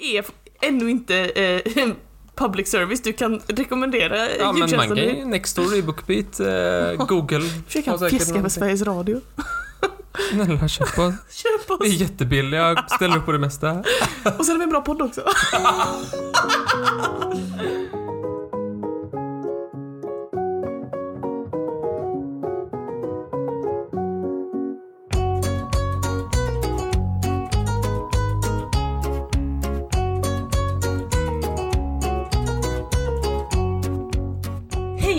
Är ännu inte eh, public service, du kan rekommendera Ja, men man kan ju Nextory, Bookbeat, eh, Google. Försöka på någonting. Sveriges Radio. Snälla, köp oss. Köp oss! Vi är jättebilliga, ställer upp på det mesta. Och sen har vi en bra podd också.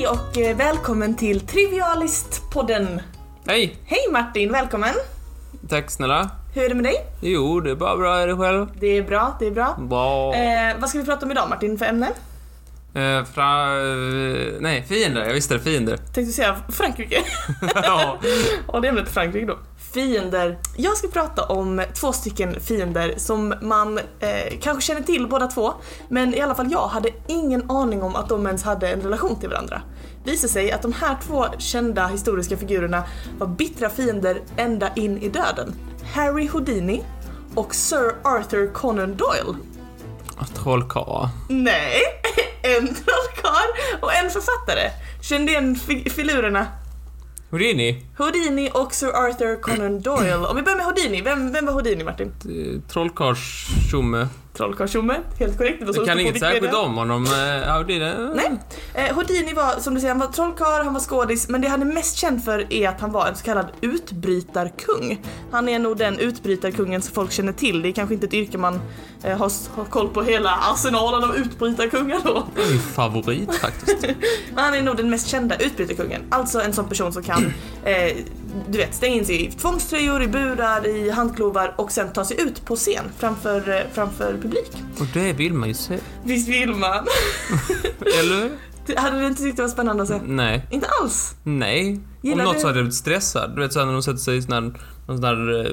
Och eh, välkommen till Trivialist-podden. Hej! Hej Martin, välkommen! Tack snälla. Hur är det med dig? Jo, det är bara bra. Är det själv? Det är bra, det är bra. Bra. Eh, vad ska vi prata om idag Martin för ämne? Eh, fra... eh, nej, fiender. Jag visste det. Fiender. Tänkte säga Frankrike. ja. Och det är ämnet Frankrike då. Fiender. Jag ska prata om två stycken fiender som man eh, kanske känner till båda två. Men i alla fall jag hade ingen aning om att de ens hade en relation till varandra. Visar sig att de här två kända historiska figurerna var bittra fiender ända in i döden. Harry Houdini och Sir Arthur Conan Doyle. Trollkarl. Nej, en trollkarl och en författare. Kände igen fi- filurerna Houdini. Houdini och Sir Arthur Conan Doyle. Om vi börjar med Houdini, vem, vem var Houdini Martin? Eh, Trollkarlstjomme. Trollkarlstjomme, helt korrekt. Det kan inget särskilt om honom. Eh, Houdini. Nej. Eh, Houdini var, som du säger, han var trollkarl, han var skådis, men det han är mest känd för är att han var en så kallad utbrytarkung. Han är nog den utbrytarkungen som folk känner till. Det är kanske inte ett yrke man eh, har, har koll på hela arsenalen av utbrytarkungar då. Det är min favorit faktiskt. Men han är nog den mest kända utbrytarkungen. Alltså en sån person som kan, eh, du vet, stänga in sig i tvångströjor, i burar, i handklovar och sen ta sig ut på scen framför, eh, framför publik. Och det vill man ju se. Visst vill man? Eller? Hade du inte tyckt det var spännande att se? Nej. Inte alls. Nej. Gillar om något du- så hade jag blivit stressad. Du vet såhär när de sätter sig i sån här, någon sån där eh,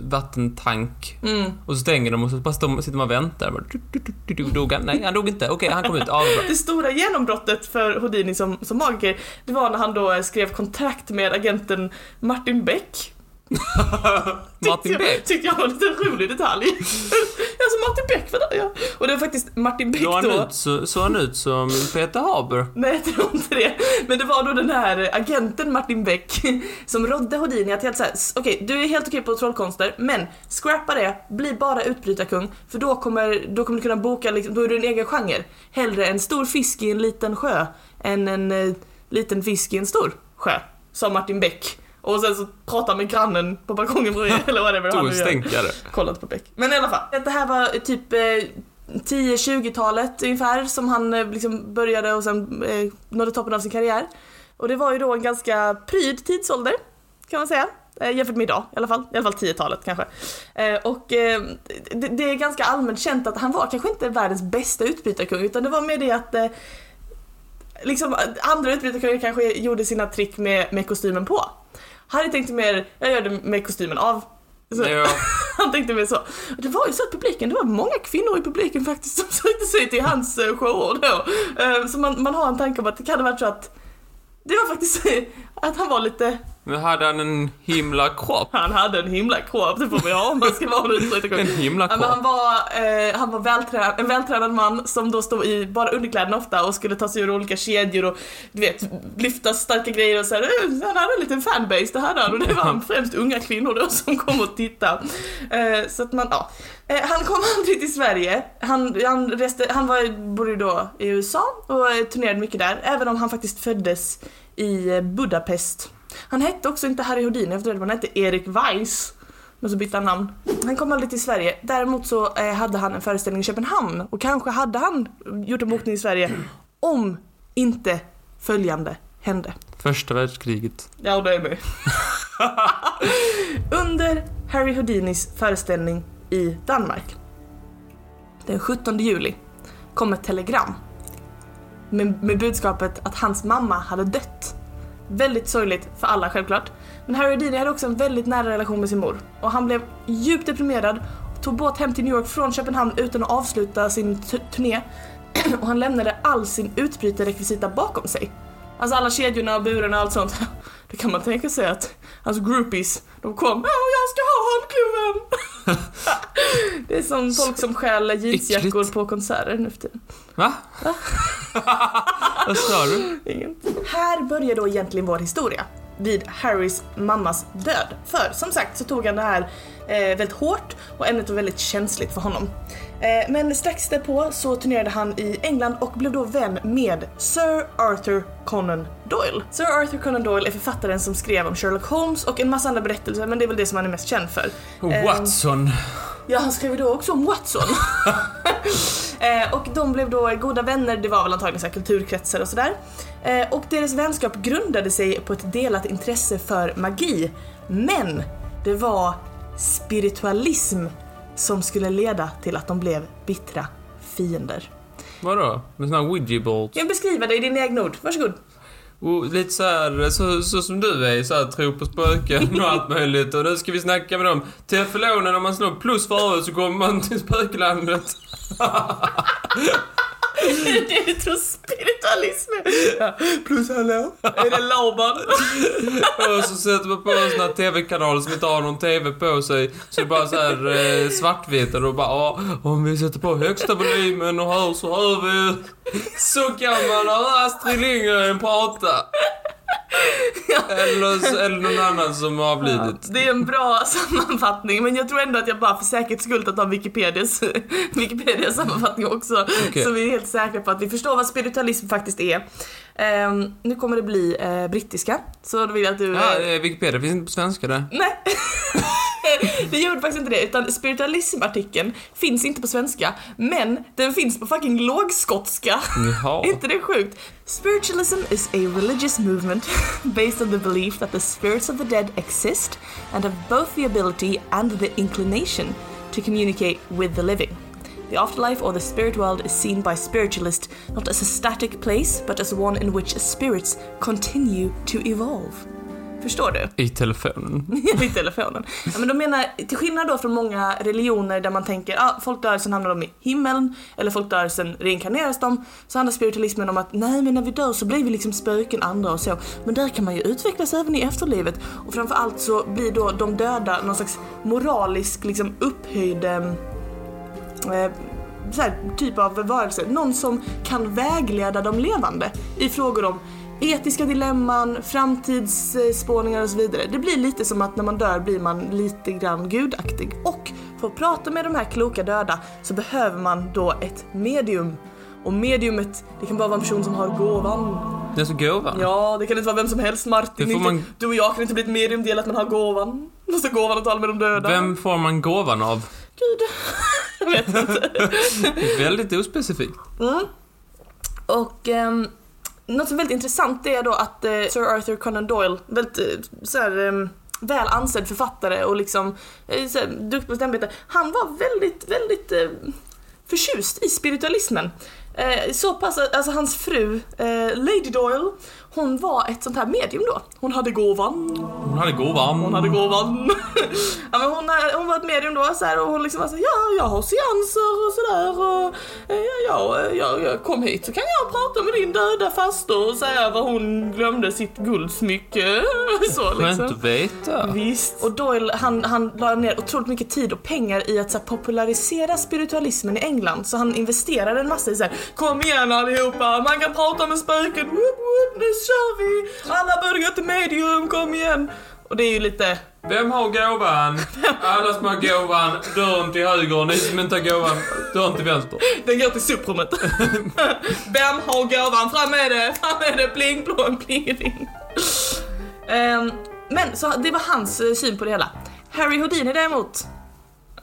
vattentank. Mm. Och så stänger de och så bara sitter man och väntar. Bara, du, du, du, du, dog han? Nej, han dog inte. Okej, han kom ut. Ja, bra. Det stora genombrottet för Houdini som, som magiker, det var när han då eh, skrev kontrakt med agenten Martin Beck. Martin Tyckte Beck. Jag, tyckte jag var en liten rolig detalj. alltså Martin Beck var där ja. Och det var faktiskt Martin Beck Såg han, då. ut, så, såg han ut som Peter Haber? Nej, jag tror inte det. Men det var då den här agenten Martin Beck som rådde Houdini att helt såhär, okej, du är helt okej på trollkonster, men scrappa det, bli bara utbrytarkung, för då kommer, då kommer du kunna boka, liksom, då är du en egen genre. Hellre en stor fisk i en liten sjö än en eh, liten fisk i en stor sjö, sa Martin Beck. Och sen så pratade han med grannen på balkongen bredvid, eller whatever han Tog nu en gör. Kollat på Beck. Men i alla fall, det här var typ eh, 10-20-talet ungefär som han eh, liksom började och sen eh, nådde toppen av sin karriär. Och det var ju då en ganska pryd tidsålder, kan man säga. Eh, jämfört med idag i alla fall, i alla fall 10-talet kanske. Eh, och eh, det, det är ganska allmänt känt att han var kanske inte världens bästa utbrytarkung utan det var mer det att liksom andra utbrytarkungar kanske gjorde sina trick med, med kostymen på. Han hade tänkt mer, jag gör det med kostymen av. Så, Ja, han tänkte mer så. Det var ju så att publiken, det var många kvinnor i publiken faktiskt som sökte sig till hans eh, shower då. Eh, Så man, man har en tanke om att det kan ha varit så att det var faktiskt att han var lite, men hade han en himla kropp? han hade en himla kropp, det får man ha om man ska vara utbrytarkung. En himla men han kropp? var, eh, han var vältränad, en vältränad man som då stod i bara underkläderna ofta och skulle ta sig ur olika kedjor och du vet, lyfta starka grejer och så här, eh, Han hade en liten fanbase det här där och det var främst unga kvinnor då som kom och tittade. Eh, så att man, ja. Eh, han kom aldrig till Sverige. Han, han, reste, han var, bodde då i USA och eh, turnerade mycket där, även om han faktiskt föddes i eh, Budapest. Han hette också inte Harry Houdini efter det, han hette Erik Weiss. Men så bytte han namn. Han kom aldrig till Sverige. Däremot så eh, hade han en föreställning i Köpenhamn och kanske hade han gjort en bokning i Sverige om inte följande hände. Första världskriget. Ja, det är med. Under Harry Houdinis föreställning i Danmark den 17 juli kom ett telegram med, med budskapet att hans mamma hade dött. Väldigt sorgligt för alla självklart. Men Harry Houdini hade också en väldigt nära relation med sin mor och han blev djupt deprimerad och tog båt hem till New York från Köpenhamn utan att avsluta sin t- turné och han lämnade all sin utbrytarrekvisita bakom sig. Alltså alla kedjorna och burarna och allt sånt. Då kan man tänka sig att hans groupies, de kom Åh, jag ska ha handkloven! det är som folk som stjäl jeansjackor på konserter nu för tiden. Va? Vad sa du? Inget. Här börjar då egentligen vår historia. Vid Harrys mammas död. För som sagt så tog han det här eh, väldigt hårt och ämnet var väldigt känsligt för honom. Eh, men strax därpå så turnerade han i England och blev då vän med Sir Arthur Conan Doyle. Sir Arthur Conan Doyle är författaren som skrev om Sherlock Holmes och en massa andra berättelser men det är väl det som han är mest känd för. Eh, Watson. Ja, han skrev då också om Watson. eh, och de blev då goda vänner, det var väl antagligen så kulturkretsar och sådär. Och deras vänskap grundade sig på ett delat intresse för magi. Men det var spiritualism som skulle leda till att de blev bittra fiender. Vadå? Med såna här ouija boards? Jag beskriver det i dina egna ord, varsågod. Och lite så här, så, så som du är, så här, tro på spöken och allt möjligt. Och nu ska vi snacka med dem. Teflonen, om man slår plus före så kommer man till spöklandet. det är spiritualism? Ja. Plus hallå? Är det Laban? Och så sätter man på en sån här TV-kanal som inte har någon TV på sig. Så det är bara så här eh, svartvitt och då bara, ja, om vi sätter på högsta volymen och hör så hör vi. Så kan man höra Astrid Lindgren prata. Eller, eller någon annan som har avlidit. Det är en bra sammanfattning men jag tror ändå att jag bara för säkerhets skull tar Wikipedias, Wikipedias sammanfattning också. Okej. Så vi är helt säkra på att vi förstår vad spiritualism faktiskt är. Ehm, nu kommer det bli eh, brittiska, så då vill jag att du... Ja, eh, eh, Wikipedia finns inte på svenska där. Nej. det gjorde faktiskt inte det, utan spiritualism-artikeln finns inte på svenska, men den finns på fucking lågskotska. Jaha. Inte det sjukt? Spiritualism is a religious movement based on the belief that the spirits of the dead exist and have both the ability and the inclination to communicate with the living. The afterlife or the spirit world is seen by spiritualists not as a static place but as one in which spirits continue to evolve. Förstår du? I telefonen. I telefonen. Ja, men de menar, till skillnad då från många religioner där man tänker ah, folk dör sen hamnar de i himlen eller folk dör sen reinkarneras de så handlar spiritualismen om att nej men när vi dör så blir vi liksom spöken andra och så men där kan man ju utvecklas även i efterlivet och framförallt så blir då de döda någon slags moralisk liksom upphöjd eh, eh, här, typ av varelse, någon som kan vägleda de levande i frågor om etiska dilemman, framtidsspårningar och så vidare. Det blir lite som att när man dör blir man lite grann gudaktig. Och för att prata med de här kloka döda så behöver man då ett medium. Och mediumet, det kan bara vara en person som har gåvan. Det är så gåvan. Ja, det kan inte vara vem som helst. Martin, Det inte, man- du och jag kan inte bli ett medium del att man har gåvan. Måste gåvan att tala med de döda. Vem får man gåvan av? Gud. jag vet inte. Väldigt ospecifikt. Mm. Och ehm, något som är väldigt intressant är då att eh, Sir Arthur Conan Doyle, väldigt eh, så här, eh, väl ansedd författare och liksom eh, så här, duktig på sitt ämbete, han var väldigt, väldigt eh, förtjust i spiritualismen. Eh, så pass, att- alltså hans fru, eh, Lady Doyle, hon var ett sånt här medium då. Hon hade gåvan, Hon hade gåvan. hon hade gåvan. ja, men hon, är- hon var ett medium då så här, och hon liksom var så här, ja, jag har seanser och sådär och eh, ja, ja, jag, jag kom hit så kan jag prata med din döda faster och säga var hon glömde sitt guldsmycke. så Skönt liksom. att veta. Visst. Och Doyle han, han la ner otroligt mycket tid och pengar i att så här, popularisera spiritualismen i England. Så han investerade en massa i så här, kom igen allihopa, man kan prata med spöken, woop, woop, nu kör vi! Alla börjar till medium, kom igen! Och det är ju lite, Vem har gåvan? Alla som har gåvan, dörren till höger. Ni som inte har gåvan, dörren till vänster. den går till soprummet. Vem har gåvan? Fram med det, fram med det, pling plong, plingeling. Ehm, men så det var hans eh, syn på det hela. Harry Houdini däremot,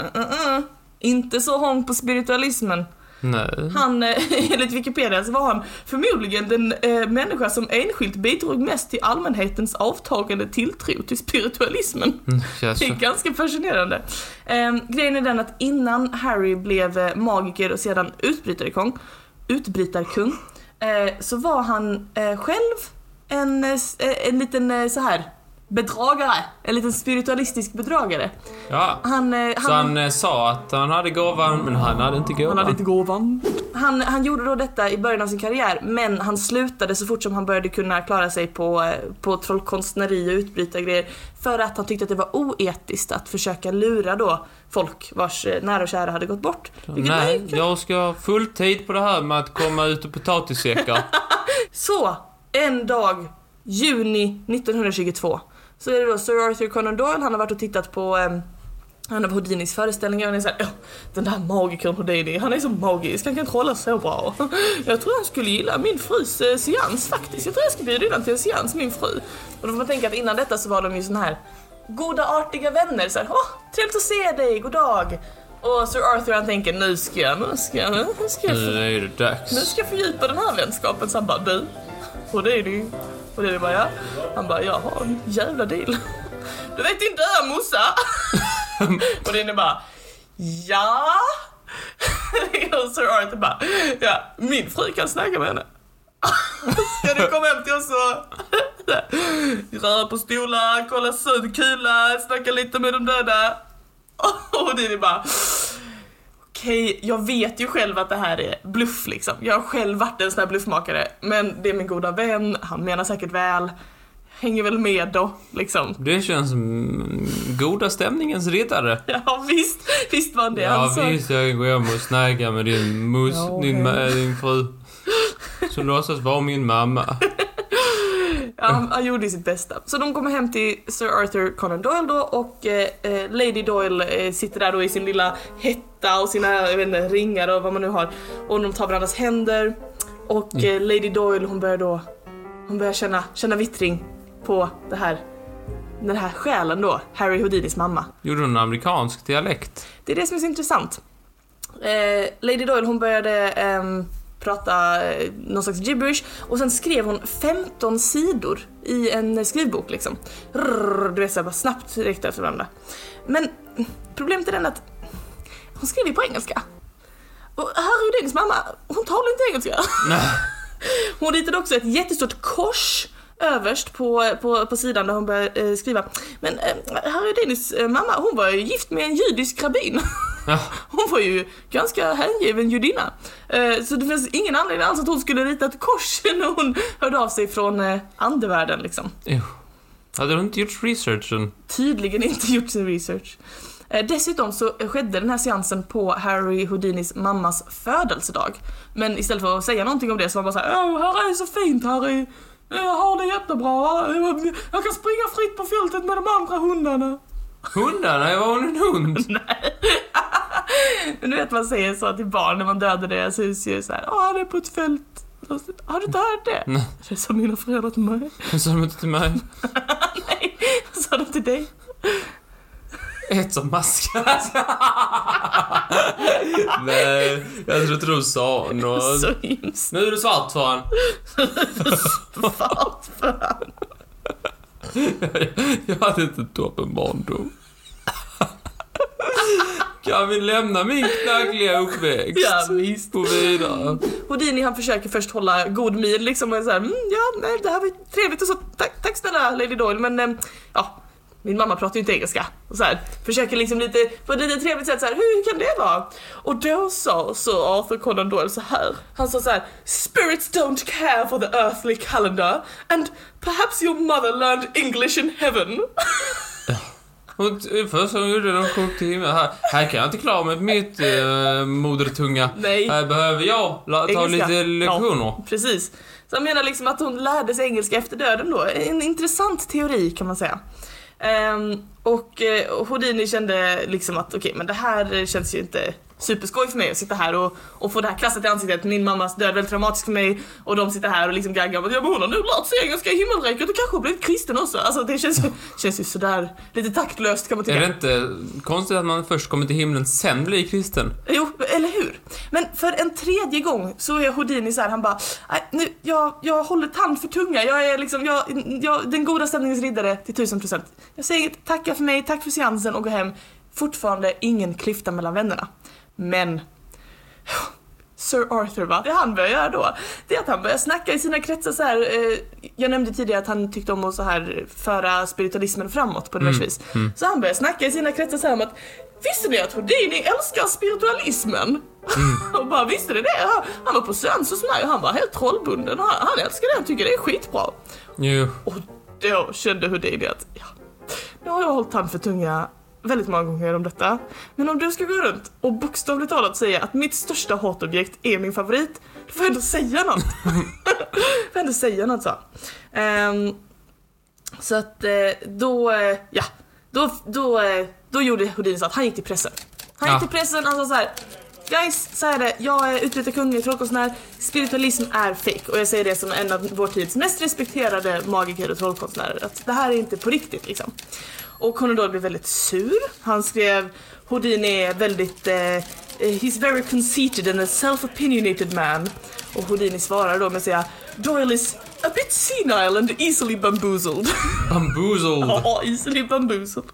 uh, uh, uh, inte så hång på spiritualismen. Nej. Han, eh, enligt Wikipedia så var han förmodligen den eh, människa som enskilt bidrog mest till allmänhetens avtagande tilltro till spiritualismen. Mm, Det är ganska fascinerande. Eh, grejen är den att innan Harry blev eh, magiker och sedan utbrytarkung, utbrytarkung eh, så var han eh, själv en, eh, en liten så här bedragare. En liten spiritualistisk bedragare. Ja. Han, eh, Så han, han eh, sa att han hade gåvan, men han hade inte gåvan. han hade inte gåvan. Han, han gjorde då detta i början av sin karriär, men han slutade så fort som han började kunna klara sig på, eh, på trollkonstnäri och utbrytargrejer. För att han tyckte att det var oetiskt att försöka lura då folk vars eh, nära och kära hade gått bort. Vilket Nej, jag ska ha fulltid på det här med att komma ut och potatissäckar. Så, en dag, juni 1922, så är det då Sir Arthur Conan Doyle, han har varit och tittat på eh, han har Houdinis föreställningar och han är såhär, "Ja, den där magikern Houdini, han är så magisk, han kan trolla så bra. Jag tror han skulle gilla min frus eh, seans faktiskt. Jag tror jag ska bjuda in honom till en seans, min fru. Och då får man tänka att innan detta så var de ju såna här goda artiga vänner. Såhär, åh, trevligt att se dig, god dag. Och Sir Arthur han tänker, nu ska jag, nu ska jag, nu ska jag Nu är det nu dags. ska jag fördjupa den här vänskapen. Så han bara, du, och det är det Och det är bara, ja. Han bara, jag har en jävla deal. Du vet din döda morsa? och det är bara, ja. och Sir Arthur bara, ja, min fru kan snacka med henne. Ska du komma hem till oss och röra på stolar, kolla suddkula, snacka lite med de döda? Och det är bara, Okej, jag vet ju själv att det här är bluff liksom. Jag har själv varit en sån här bluffmakare. Men det är min goda vän, han menar säkert väl. Hänger väl med då, liksom. Det känns som goda stämningens riddare. Ja visst, visst var det Ja sa. visst, jag går hem och snacka med din mus, Ja, din, okej. ma- din fru. Som låtsas vara min mamma. Ja, han, han gjorde sitt bästa. Så de kommer hem till Sir Arthur Conan Doyle då och eh, eh, Lady Doyle eh, sitter där då i sin lilla hetta och sina jag vet inte, ringar och vad man nu har. Och de tar varandras händer. Och eh, Lady Doyle hon börjar då hon börjar känna, känna vittring på det här den här själen då, Harry Houdinis mamma. Gjorde hon en amerikansk dialekt? Det är det som är så intressant. Eh, Lady Doyle hon började ehm, prata eh, någon slags gibberish och sen skrev hon 15 sidor i en skrivbok liksom. Rrrr, du vet såhär bara snabbt direkt efter varandra. Men problemet är den att hon skrev ju på engelska. Och Harry Houdinis mamma, hon talar inte engelska. Nej. Hon ritade också ett jättestort kors överst på, på, på sidan där hon började eh, skriva. Men eh, Harry Houdinis eh, mamma, hon var ju gift med en judisk rabbin. Ja. Hon var ju ganska hängiven judinna. Eh, så det finns ingen anledning alls att hon skulle rita ett kors när hon hörde av sig från eh, andevärlden liksom. Jo. Hade du inte gjort researchen? Tydligen inte gjort sin research. Eh, Dessutom så skedde den här seansen på Harry Houdinis mammas födelsedag. Men istället för att säga någonting om det så var man bara såhär Åh, här är så fint Harry! Jag har det jättebra, jag kan springa fritt på fältet med de andra hundarna. Hundarna? Var hon en hund? Men du vet man säger så till barn när man dödar deras husdjur såhär Åh, han är på ett fält. Har du inte hört det? Nej. Det sa mina föräldrar till mig. Sa de inte till mig? Nej, sa de till dig? Ett som maskar. Nej, jag tror inte du sa något. Så hemskt. Nu är du svart för han. Fart för han. Jag hade inte toppen barndom. Kan vi lämna min knaggliga uppväxt? Ja, visst. Och vidare. Houdini han försöker först hålla god min liksom och är såhär, mm, ja, nej, det här var trevligt och så, tack, tack snälla Lady Doyle, men ehm, ja, min mamma pratar ju inte engelska. Och så här, försöker liksom lite, på ett lite trevligt sätt så här, hur kan det vara? Och då sa så Arthur Conan Doyle så här. Han sa så här, spirits don't care for the earthly calendar and perhaps your mother learned English in heaven. T- först hon gjorde de sjukt till himmel. Här, här kan jag inte klara mig på mitt eh, modertunga. Nej. Här behöver jag ta Engelska. lite lektioner. Ja, precis. Så han menar liksom att hon lärde sig engelska efter döden då. En intressant teori kan man säga. Um, och eh, Houdini kände liksom att okej, men det här känns ju inte superskoj för mig att sitta här och, och få det här kastat i ansiktet. Min mammas död är väldigt traumatisk för mig och de sitter här och liksom gaggar om att ja, hon har nu lärt sig engelska i himmelriket och kanske blivit kristen också. Alltså det känns ju, känns ju sådär lite taktlöst kan man tycka. Är det inte konstigt att man först kommer till himlen, sen blir kristen? Jo, eller hur? Men för en tredje gång så är Houdini så här, han bara "Nej, nu, jag, jag håller tand för tunga, jag är liksom, jag, jag, den goda stämningens riddare till tusen procent. Jag säger tacka för mig, tack för seansen och går hem. Fortfarande ingen klyfta mellan vännerna. Men Sir Arthur va? Det han börjar göra då, det är att han börjar snacka i sina kretsar så här. Eh, jag nämnde tidigare att han tyckte om att så här föra spiritualismen framåt på diverse Mm, vis. Så han börjar snacka i sina kretsar så här om att Visste ni att Houdini älskar spiritualismen? och bara visste ni det? Han, han var på seans hos mig och han var helt trollbunden. Han, han älskar det, han tycker det är skitbra. Jo. Och då kände Houdini att, ja, nu har jag hållit han för tunga väldigt många gånger om detta. Men om du ska gå runt och bokstavligt talat säga att mitt största hatobjekt är min favorit, då får jag ändå säga något. får jag ändå säga något så. Ehm, så att eh, då, eh, ja, då, då, eh, då gjorde Houdini så att han gick till pressen. Han Ja. gick till pressen och sa så här. Guys, så är det. Jag är utbyte kunglig trollkonstnär. Spiritualism är fake och jag säger det som en av vår tids mest respekterade magiker och trollkonstnärer. Att det här är inte på riktigt liksom. Och Conor blev väldigt sur. Han skrev Houdini är väldigt... Eh, he's very conceited and a self-opinionated man. Och Houdini svarar då med att säga Doyle is a bit senile and easily bamboozled. Bamboozled. Ja, easily bamboozled.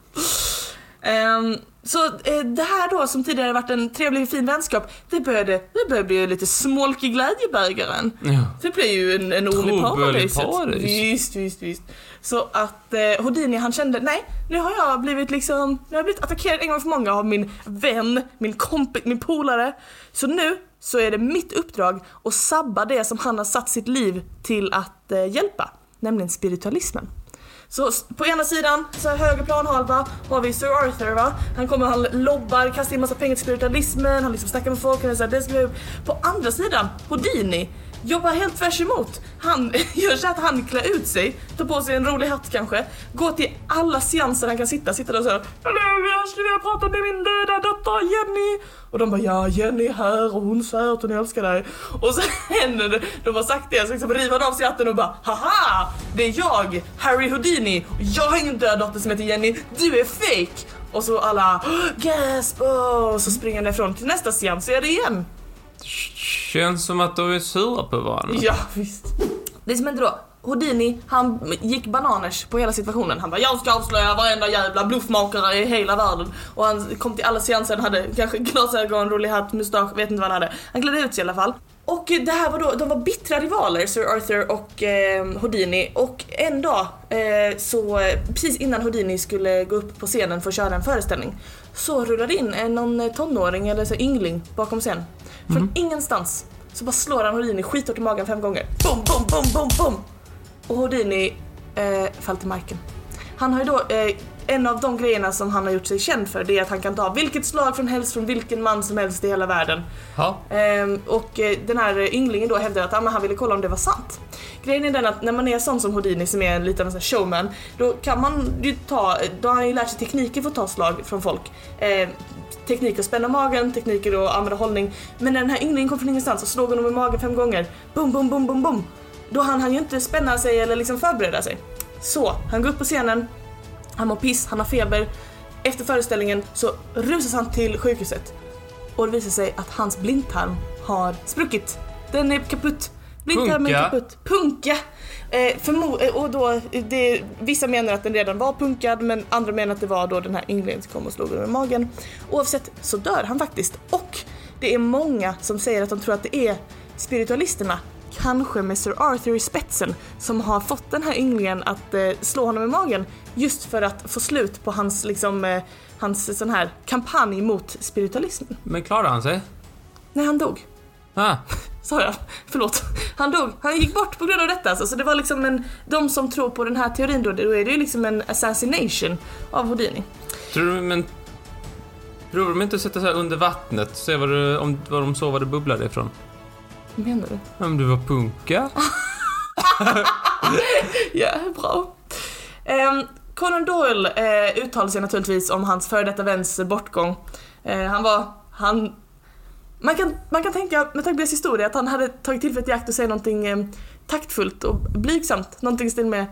Ehm, så eh, det här då som tidigare varit en trevlig och fin vänskap, det började, det började bli lite smolk i glädjebägaren. Ja. Det blir ju en, en paradiset. paradis. Visst, visst, visst. Så att eh, Houdini han kände, nej, nu har jag blivit liksom, nu har jag blivit attackerad en gång för många av min vän, min kompis, min polare. Så nu så är det mitt uppdrag att sabba det som han har satt sitt liv till att eh, hjälpa, nämligen spiritualismen. Så på ena sidan, så här höger planhalva, har vi Sir Arthur va. Han kommer, han lobbar, kastar in massa pengar till spiritualismen, han liksom snackar med folk, han är så här, det ska vi. På andra sidan, Houdini, jobbar helt tvärs emot. Han gör så att han klär ut sig, tar på sig en rolig hatt kanske, går till alla seanser han kan sitta, sitter där och säger Hallå, jag skulle vilja prata med min döda dotter Jenny. Och de bara ja, Jenny är här och hon säger att hon älskar dig. Och sen händer det, de har sagt det, så liksom river han av sig hatten och bara haha! Det är jag, Harry Houdini, och jag har ingen död dotter som heter Jenny, du är fake! Och så alla gasp! Och så springer han ifrån till nästa seans så är det igen. Känns som att de är sura på varandra. Ja, visst. Det som hände då, Houdini, han gick bananers på hela situationen. Han bara jag ska avslöja varenda jävla bluffmakare i hela världen. Och han kom till alla seanser, han hade kanske glasögon, rolig hatt, mustasch, vet inte vad han hade. Han klädde ut sig i alla fall. Och det här var då, de var bittra rivaler, Sir Arthur och eh, Houdini. Och en dag, eh, så eh, precis innan Houdini skulle gå upp på scenen för att köra en föreställning, så rullade in en, någon tonåring eller så yngling bakom scen. Från ingenstans så bara slår han Houdini skithårt i magen fem gånger. Bom, bom, bom, bom, bom! Och Houdini eh, faller till marken. Han har ju då, eh, en av de grejerna som han har gjort sig känd för det är att han kan ta vilket slag från helst från vilken man som helst i hela världen. Ehm, och eh, den här ynglingen då hävdar att ah, han ville kolla om det var sant. Grejen är den att när man är sån som Houdini som är en liten showman, då kan man ju ta, då har han ju lärt sig tekniker för att ta slag från folk. Eh, teknik att spänna magen, tekniker att använda hållning. Men när den här ynglingen kom från ingenstans och slog honom i magen fem gånger, bum, bum, bum, bum, bum. Då hann han ju inte spänna sig eller liksom förbereda sig. Så, han går upp på scenen, han mår piss, han har feber. Efter föreställningen så rusas han till sjukhuset och det visar sig att hans blindtarm har spruckit. Den är kaputt. Blindtarmen är kaputt. Punka! Eh, förmo- eh, och då, det, vissa menar att den redan var punkad men andra menar att det var då den här ynglingen som kom och slog honom i magen. Oavsett så dör han faktiskt och det är många som säger att de tror att det är spiritualisterna kanske med Sir Arthur i spetsen, som har fått den här ynglingen att eh, slå honom i magen just för att få slut på hans, liksom, eh, hans sån här kampanj mot spiritualismen. Men klarade han sig? Nej, han dog. Ah. Sa jag? Förlåt. Han dog. Han gick bort på grund av detta. Alltså. Så det var liksom en, de som tror på den här teorin då, då är det ju liksom en assassination av Houdini. Tror du, men... Tror de inte sätta sig under vattnet se vad, det, om, vad de såg vad det bubblade ifrån? Vad menar du? Om du var punka? Ja, bra. Um, Conan Doyle eh, uttalade sig naturligtvis om hans före detta väns bortgång. Eh, han var, han... Man kan, man kan tänka, med tanke på deras historia, att han hade tagit tillfället i akt och säga någonting eh, taktfullt och blygsamt. Någonting i stil med,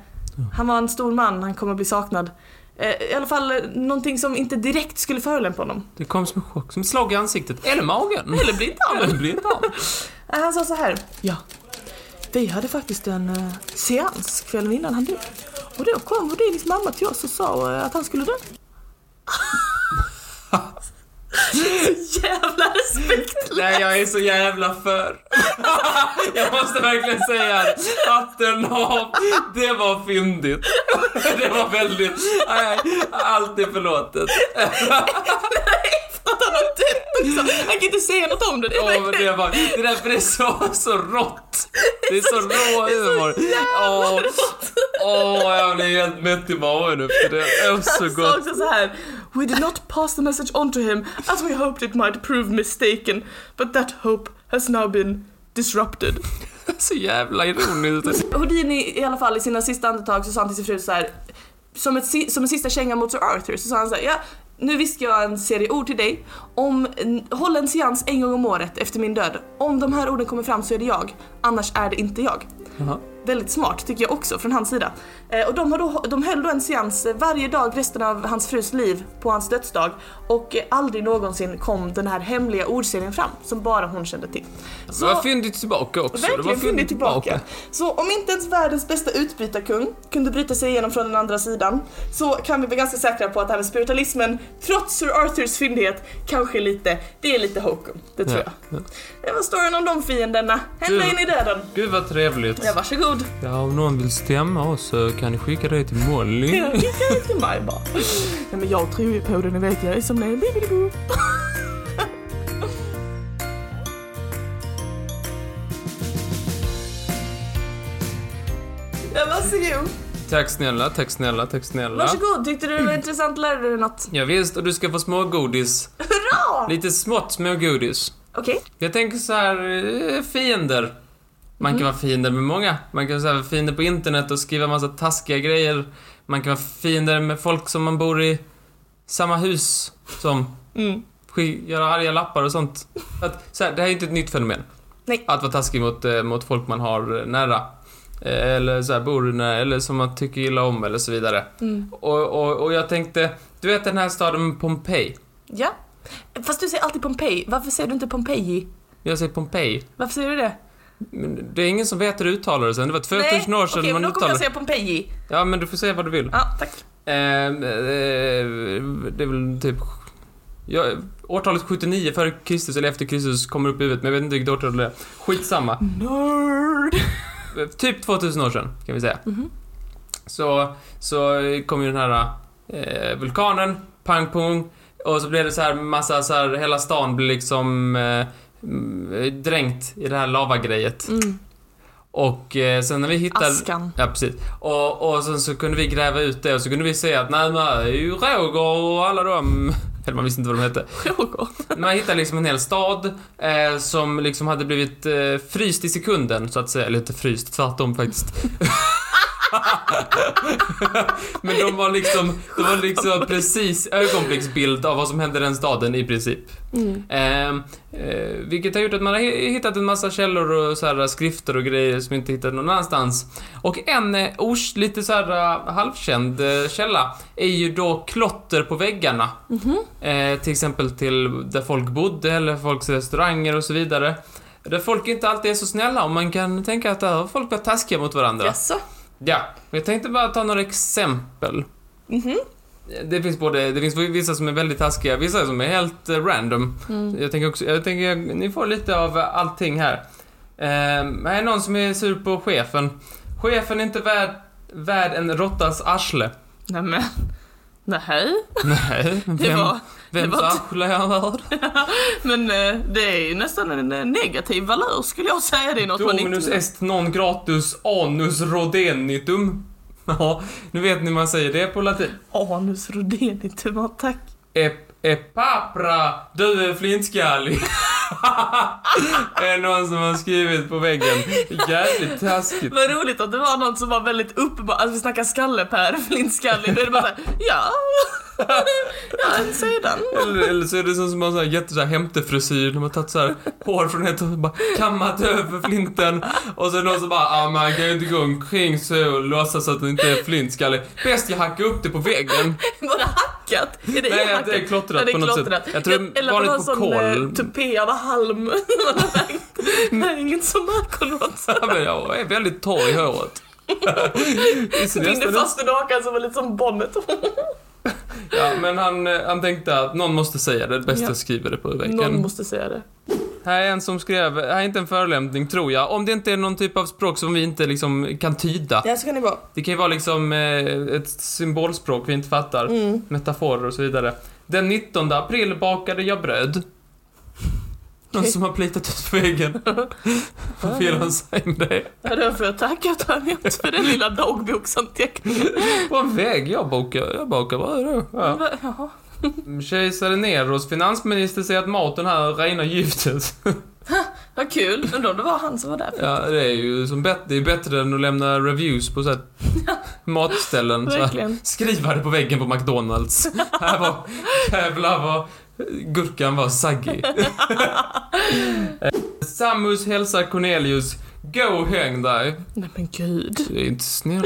han var en stor man, han kommer bli saknad. I alla fall någonting som inte direkt skulle förolämpa honom. Det kom som en chock, som ett slag i ansiktet. Eller magen. Eller blindtarmen. Eller blindtarm. Eh, Han sa så här. Ja. Vi hade faktiskt en uh, seans kvällen innan han dog. Och då kom Houdinis mamma till oss och sa eh, att han skulle dö. Jävla respektlöst. Nej, jag är så jävla för. jag måste verkligen säga att hatten av. Det var fyndigt. det var väldigt... Nej, allt är förlåtet. Han kan inte säga något om det. Det är verkligen... det, var, det är därför det är så, så rått. Det är så rå humor. Åh, åh, jag blir helt mätt i magen efter det. Det är så gott. också så här. We did not pass the message on to him as we hoped it might prove mistaken, but that hope has now been disrupted. Så jävla ironiskt. Houdini i alla fall i sina sista andetag så sa han till sin fru så här. Som, ett, som en sista känga mot Sir Arthur så sa han så här, ja nu viskar jag en serie ord till dig. Om, håll en seans en gång om året efter min död. Om de här orden kommer fram så är det jag, annars är det inte jag. Jaha. Väldigt smart tycker jag också från hans sida. Eh, och de, har då, de höll då en seans eh, varje dag resten av hans frus liv på hans dödsdag och eh, aldrig någonsin kom den här hemliga ordserien fram som bara hon kände till. Det var fyndigt tillbaka också. det var Verkligen fyndigt tillbaka. Så om inte ens världens bästa utbytarkung kunde bryta sig igenom från den andra sidan så kan vi vara ganska säkra på att det här med spiritualismen, trots Sir Arthurs fyndighet, kanske lite, det är lite hokum. Det tror Ja, jag. Det var storyn om de fienderna. Ända Du- in i döden. Gud vad trevligt. Ja, varsågod. Ja, om någon vill stämma oss så kan ni skicka det till Molly. Ja, Skicka det till mig bara. Nej men jag tror ju på det, ni vet jag är som ni är. Ja, varsågod. Tack snälla, tack snälla, tack snälla. Varsågod, tyckte du det var intressant? Lärde du dig något? Ja, visst, och du ska få smågodis. Hurra! Lite smått smågodis. Okej. Jag tänker så här, eh, fiender. Man kan vara fiender med många. Man kan vara fiender på internet och skriva massa taskiga grejer. Man kan vara fiender med folk som man bor i samma hus som. Mm. Göra arga lappar och sånt. Att, så här, det här är inte ett nytt fenomen. Nej. Att vara taskig mot, eh, mot folk man har eh, nära. Eh, Eller så här, bor nära, eller som man tycker illa om eller så vidare. Mm. Och, och, och jag tänkte, du vet den här staden Pompeji? Ja. Fast du säger alltid Pompeji. Varför säger du inte Pompeji? Jag säger Pompeji. Varför säger du det? Det är ingen som vet hur du uttalar det sen. Det var 2000 år sedan okej, men man då kommer uttalade jag säga Pompeji. Ja, men du får säga vad du vill. Ja, tack. Eh, eh, det är väl typ... Ja, årtalet 79 före Kristus eller efter Kristus kommer upp i huvudet, men jag vet inte vilket årtal det är. Skitsamma. Nerd. Eh, Typ 2000 år sedan, kan vi säga. Mhm. Så, så kom ju den här eh, vulkanen, pang pong, och så blev det så här massa så här, hela stan blev liksom eh, mm, dränkt i det här lavagrejet. Mm. Och eh, sen när vi hittade... Askan. Ja, precis. Och, och sen så kunde vi gräva ut det och så kunde vi se att nej, men det är ju Roger och alla de... Eller man visste inte vad de hette. Frågor. Man hittade liksom en hel stad eh, som liksom hade blivit eh, fryst i sekunden, så att säga. Eller inte fryst, tvärtom faktiskt. Men de var liksom, de var liksom precis ögonblicksbild av vad som hände i den staden i princip. Mm. Eh, eh, vilket har gjort att man har hi- hittat en massa källor och så här, skrifter och grejer som inte hittat någon annanstans. Och en eh, ors, lite så här eh, halvkänd eh, källa är ju då klotter på väggarna. Mhm. Eh, till exempel till där folk bodde eller folks restauranger och så vidare. Där folk inte alltid är så snälla och man kan tänka att där har folk varit taskiga mot varandra. Jaså? Ja, jag tänkte bara ta några exempel. Mhm. Det finns både, det finns vissa som är väldigt taskiga, vissa som är helt eh, random. Mm. Jag tänker också, jag tänker, ni får lite av allting här. Eh, här är någon som är sur på chefen. Chefen är inte värd, värd en råttas arsle. Nämen. Nej, Nej, det vem, var... vems arsle är han värd? Men eh, det är ju nästan en eh, negativ valör skulle jag säga. Det är något Dominus est non gratus anus rodenitum. Ja, nu vet ni hur man säger det på latin. Anus rodenitum, tack. Ep, epapra, du är flintskallig. det är någon som har skrivit på väggen. Jävligt taskigt. Vad roligt att det var någon som var väldigt uppenbar, alltså vi snackar skalle-Per, flintskallig, då är det bara såhär, ja, ja, sedan. Eller, eller så är det som har sån här jätte så här hämtefrisyr, de har tagit så här hår från ett och bara kammat över flinten. Och så är det någon som bara, ah, man kan ju inte gå omkring så och låtsas att det inte är flintskallig. Bäst jag hackar upp det på väggen. Var det hackat? Är det Nej, ihackat? det är klottrat Ja, på något sätt. klottrat. Jag tror det Eller var på en kol. eh, tupé av halm. Nej, inget som märker något. Ja, men jag är väldigt torr i håret. Det ser Binde nästan ut- fast en hakan som var lite som Bonnet. Ja, men han, eh, han tänkte att någon måste säga det, bäst Ja. jag skriver det på väggen. Någon måste säga det. Här är en som skrev, här är inte en förolämpning tror jag, om det inte är någon typ av språk som vi inte liksom kan tyda. Ja, så kan det vara. Det kan ju vara liksom eh, ett symbolspråk vi inte fattar, Mm. metaforer och så vidare. Den 19 april bakade jag bröd. Någon som har plitat ut väggen. Vad vill han med det? Ja, då får jag tacka Tanjot för den lilla dagboksanteckningen. På en väg, jag bakar, jag bakar bröd då. Ja. Va- Jaha. Kejsare Neros finansminister säger att maten här renar giftet. Vad kul. Undrar om det var han som var där. Ja, det är ju som bättre, det är bättre än att lämna reviews på så matställen. Så här, skriva det på väggen på McDonalds. Här var, jävlar vad gurkan var saggy. Samus hälsar Cornelius, gå och häng dig. Nej men gud. Det är inte snällt.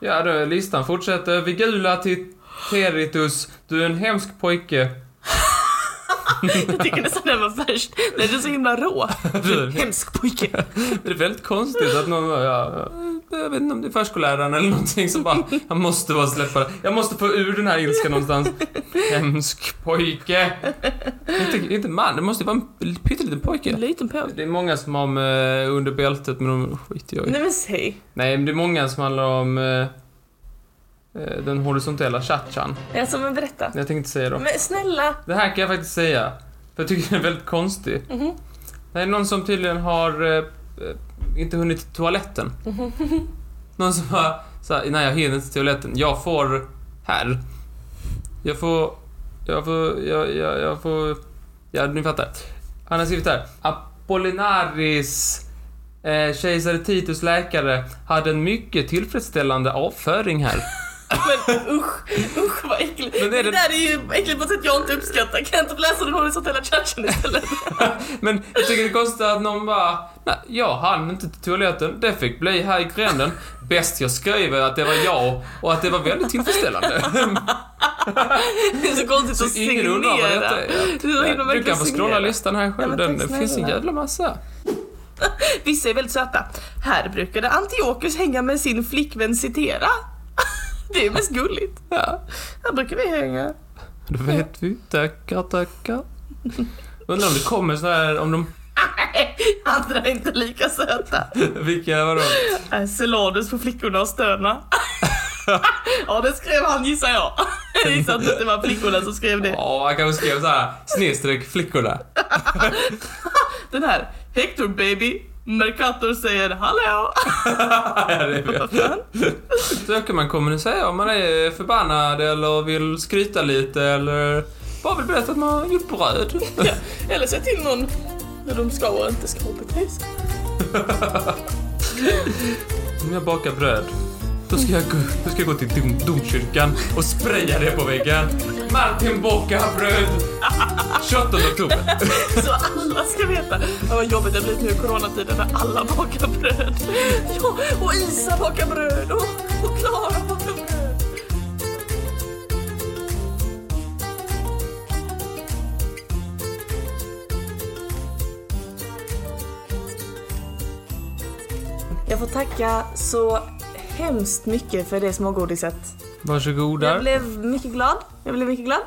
Ja, då, listan fortsätter. Vigula till Teritus, du är en hemsk pojke. Jag tycker nästan den var värst. Den är så himla rå. Du är en Hemsk pojke. Det är väldigt konstigt att någon, ja, ja, jag vet inte om det är förskolläraren eller någonting som bara, jag måste bara släppa det. Jag måste få ur den här ilskan någonstans. Hemsk pojke. Inte, inte man, det måste vara en pytteliten En pojke. liten pojke. Det är många som har med under bältet, men de skiter jag i. Nej men säg. Nej, men det är många som handlar om eh, eh, den horisontella chatchan. Alltså men berätta. Jag tänkte säga då. Men snälla. Det här kan jag faktiskt säga. För jag tycker den är väldigt konstig. Mhm. Det är någon som tydligen har eh, eh, inte hunnit till toaletten. Någon som bara, så här, nej jag hinner inte till toaletten. Jag får här. Jag får, jag får, jag, jag, jag får, ja ni fattar. Han har skrivit här. Apollinaris eh, kejsare Titus läkare hade en mycket tillfredsställande avföring här. Men usch, usch vad äckligt. Men det... det- där är ju äckligt på ett sätt jag inte uppskattar. Kan jag inte få läsa den horisontella chatten istället? Men jag tycker det är konstigt att någon bara, nej, jag hann inte till toaletten, det fick bli här i gränden. Bäst jag skriver att det var jag och att det var väldigt tillfredsställande. Det är så konstigt Så att ingen undrar vad signera. detta är. Himla Du kan få scrolla signera. listan här Ja, själv, men den, det finns en jävla massa. Vissa är väldigt söta. Här brukade Antiochus hänga med sin flickvän Citera. Det är mest gulligt. Ja, Här brukar vi hänga. då vet vi. Tackar, tackar. Undrar om det kommer så här, om de, Andra är inte lika söta. vilka, vadå? Celadus på flickorna och stöna. Ja, det skrev han gissar jag. Jag gissar att det var flickorna som skrev det. Ja, han kanske skrev så här, snedstreck flickorna. Den här, Hector baby, Mercator säger hallå. Så kan man kommunicera om man är förbannad eller vill skryta lite eller bara vill berätta att man har gjort bröd. Ja, eller säg till någon när de ska och inte ska bete sig. Om jag bakar bröd, då ska jag gå, då ska jag gå till dom, domkyrkan och spraya det på väggen. Martin bakar bröd! 28 oktober. Så alla ska veta. Ja, vad jobbigt det blir nu i coronatiden när alla bakar bröd. Ja, och Isa bakar bröd och, och Klara bakar bröd. Jag får tacka så hemskt mycket för det smågodiset. Jag Varsågoda. blev mycket glad. Jag blev mycket glad.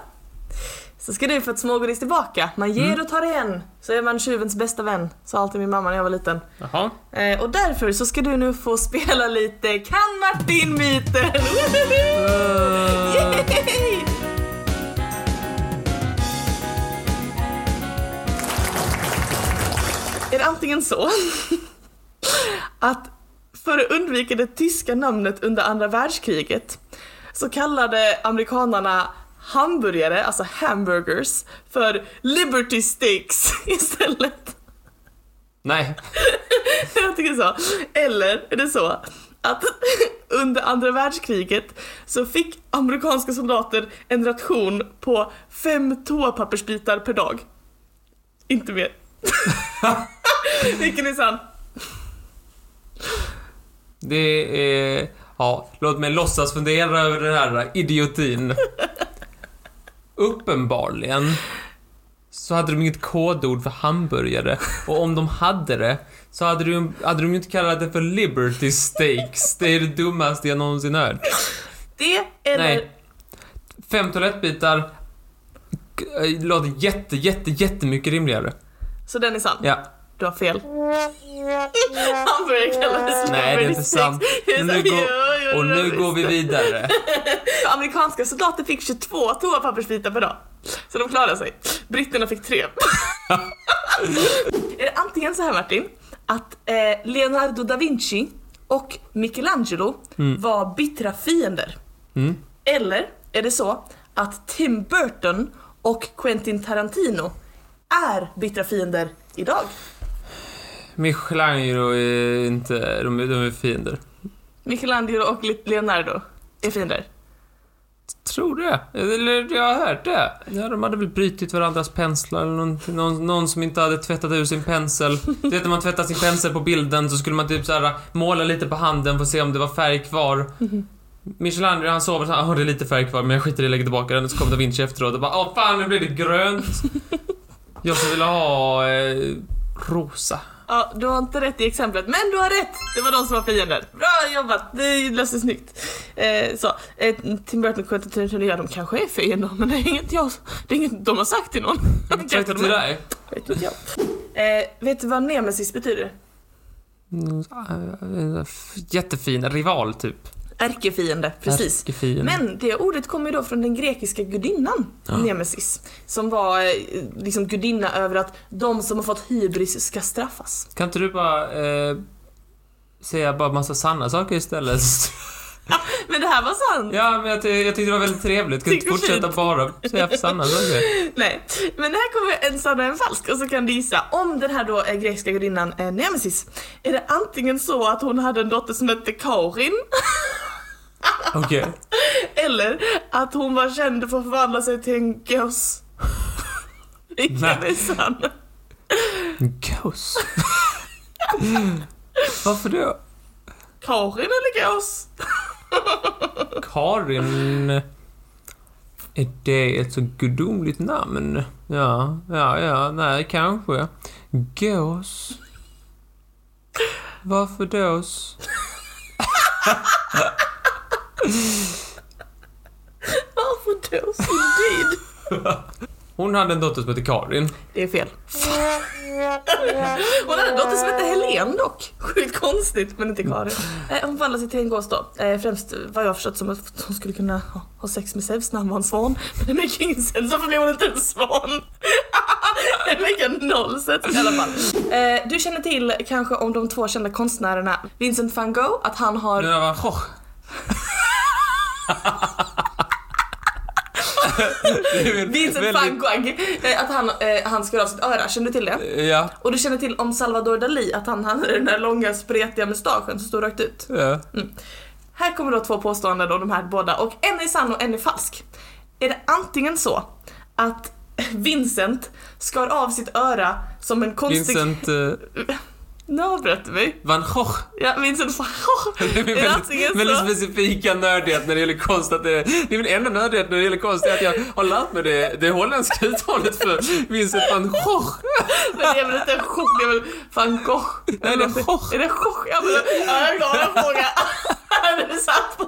Så ska du få ett smågodis tillbaka. Man ger och tar igen. Så är man tjuvens bästa vän. Sa alltid min mamma när jag var liten. Jaha. Eh, och därför så ska du nu få spela lite Kan Martin-myten! Yay! Är det antingen så att för att undvika det tyska namnet under andra världskriget så kallade amerikanarna hamburgare, alltså hamburgers, för Liberty Steaks istället. Nej. Jag tycker så. Eller är det så att under andra världskriget så fick amerikanska soldater en ration på fem toapappersbitar per dag. Inte mer. Vilken är sann? Det är... Ja, låt mig låtsas fundera över den här idiotin. Uppenbarligen så hade de inget kodord för hamburgare. Och om de hade det, så hade de, hade de inte kallat det för Liberty Steaks. Det är det dummaste jag någonsin hört. Det eller... Nej. Fem toalettbitar eh, låter jätte, jätte, jättemycket rimligare. Så den är sann? Ja. Du har fel. Han börjar kalla det Nej, det är inte sant. Nu så- går- Och nu går vi vidare. Amerikanska soldater fick 22 toapappersbitar per dag. Så de klarade sig. Britterna fick tre. är det antingen så här Martin, att eh, Leonardo da Vinci och Michelangelo var bittra fiender? Mm. Eller är det så att Tim Burton och Quentin Tarantino är bittra fiender idag? Michelangelo är inte... De de är fiender. Michelangelo och Leonardo är fiender. Tror det. Eller jag har hört det. Ja, de hade väl brutit varandras penslar eller någonting. någon, någon som inte hade tvättat ur sin pensel. Du vet när man tvättar sin pensel på bilden så skulle man typ så här måla lite på handen för att se om det var färg kvar. Michelangelo han sover så här, "Åh, det är lite färg kvar men jag skiter i att lägga tillbaka den. Så kom da Vinci efteråt och bara åh fan nu blir det grönt. Jag skulle vilja ha eh, rosa. Ja, du har inte rätt i exemplet, men du har rätt! Det var de som var fiender. Bra jobbat, det löste snyggt. Eh, så, eh, Tim Burton och Quentin Tarantino, ja de kanske är fiender, men det är inget jag, det är inget de har sagt till någon. Tvätta till dig. Vet inte jag. Eh, vet du vad nemesis betyder? Mm, eh, Jättefin rival typ. Ärkefiende, precis. Ärkefiende. Men det ordet kommer då från den grekiska gudinnan Nemesis. Som var eh, liksom gudinna över att de som har fått hybris ska straffas. Kan inte du bara eh, säga bara massa sanna saker istället? Men det här var sant! ja, men jag, ty- jag tyckte det var väldigt trevligt. Kan inte fortsätta fint. bara säga sanna saker? Nej, men här kommer en sann och en falsk och så kan du gissa om den här då eh, grekiska gudinnan eh, Nemesis. Är det antingen så att hon hade en dotter som hette Karin Okej. eller att hon var känd för att förvandla sig till en gås? Vilken är sann? Gås? Varför då? Karin eller gås? Karin... Är det ett så gudomligt namn? Ja, ja, ja, nej, kanske. Gås? Varför dås? Varför då? Indeed. Hon hade en dotter som hette Karin. Det är fel. Hon hade en dotter som hette Helen dock. Sjukt konstigt, men inte Karin. Eh, Hon förvandlade sig till en gås då. Eh, Främst vad jag har förstått som att hon skulle kunna ha- ha sex med Zeus när han var en svan. Men det make ingen sense, varför blev hon inte en svan? Det make noll sense i alla fall. Eh, Du känner till kanske om de två kända konstnärerna Vincent van Gogh, att han har... Nu var han Vincent van Gogh, eh, att han, eh, han skar av sitt öra, känner du till det? Ja. Och du känner till om Salvador Dalí, att han hade den där långa spretiga mustaschen som stod rakt ut. ja. Här kommer då två påståenden om de här båda och en är sann och en är falsk. Är det antingen så att Vincent skar av sitt öra som en konstig... Vincent eh, Nu avbröt du mig. van Gogh. Ja, Vincent van Gogh. Det är Är väldigt, väldigt så? specifika nördighet när det gäller konst. Att det, det är min enda nördighet när det gäller konst är att jag har lärt mig det, det holländska uttalet för Vincent van Gogh. Men det är väl inte en chock, det är väl van Gogh? Nej, det är. Gogh. Är det Gogh? Ja, men, ja, jag är glad att fråga. Är satt på.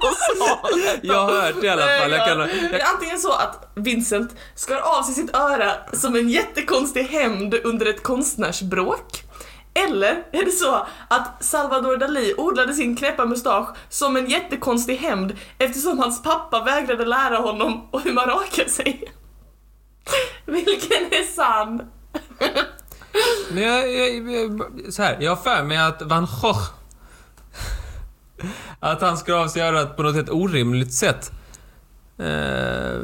Jag har hört det i alla fall. Jag kan, Är det jag, antingen så att Vincent skar av sig sitt öra som en jättekonstig hämnd under ett konstnärsbråk? Eller är det så att Salvador Dalí odlade sin knäppa mustasch som en jättekonstig hämnd eftersom hans pappa vägrade lära honom hur man rakar sig? Vilken är sann? men jag, jag, jag, så här, jag har för mig att van Gogh att han skar av sig örat på något helt orimligt sätt. Eh,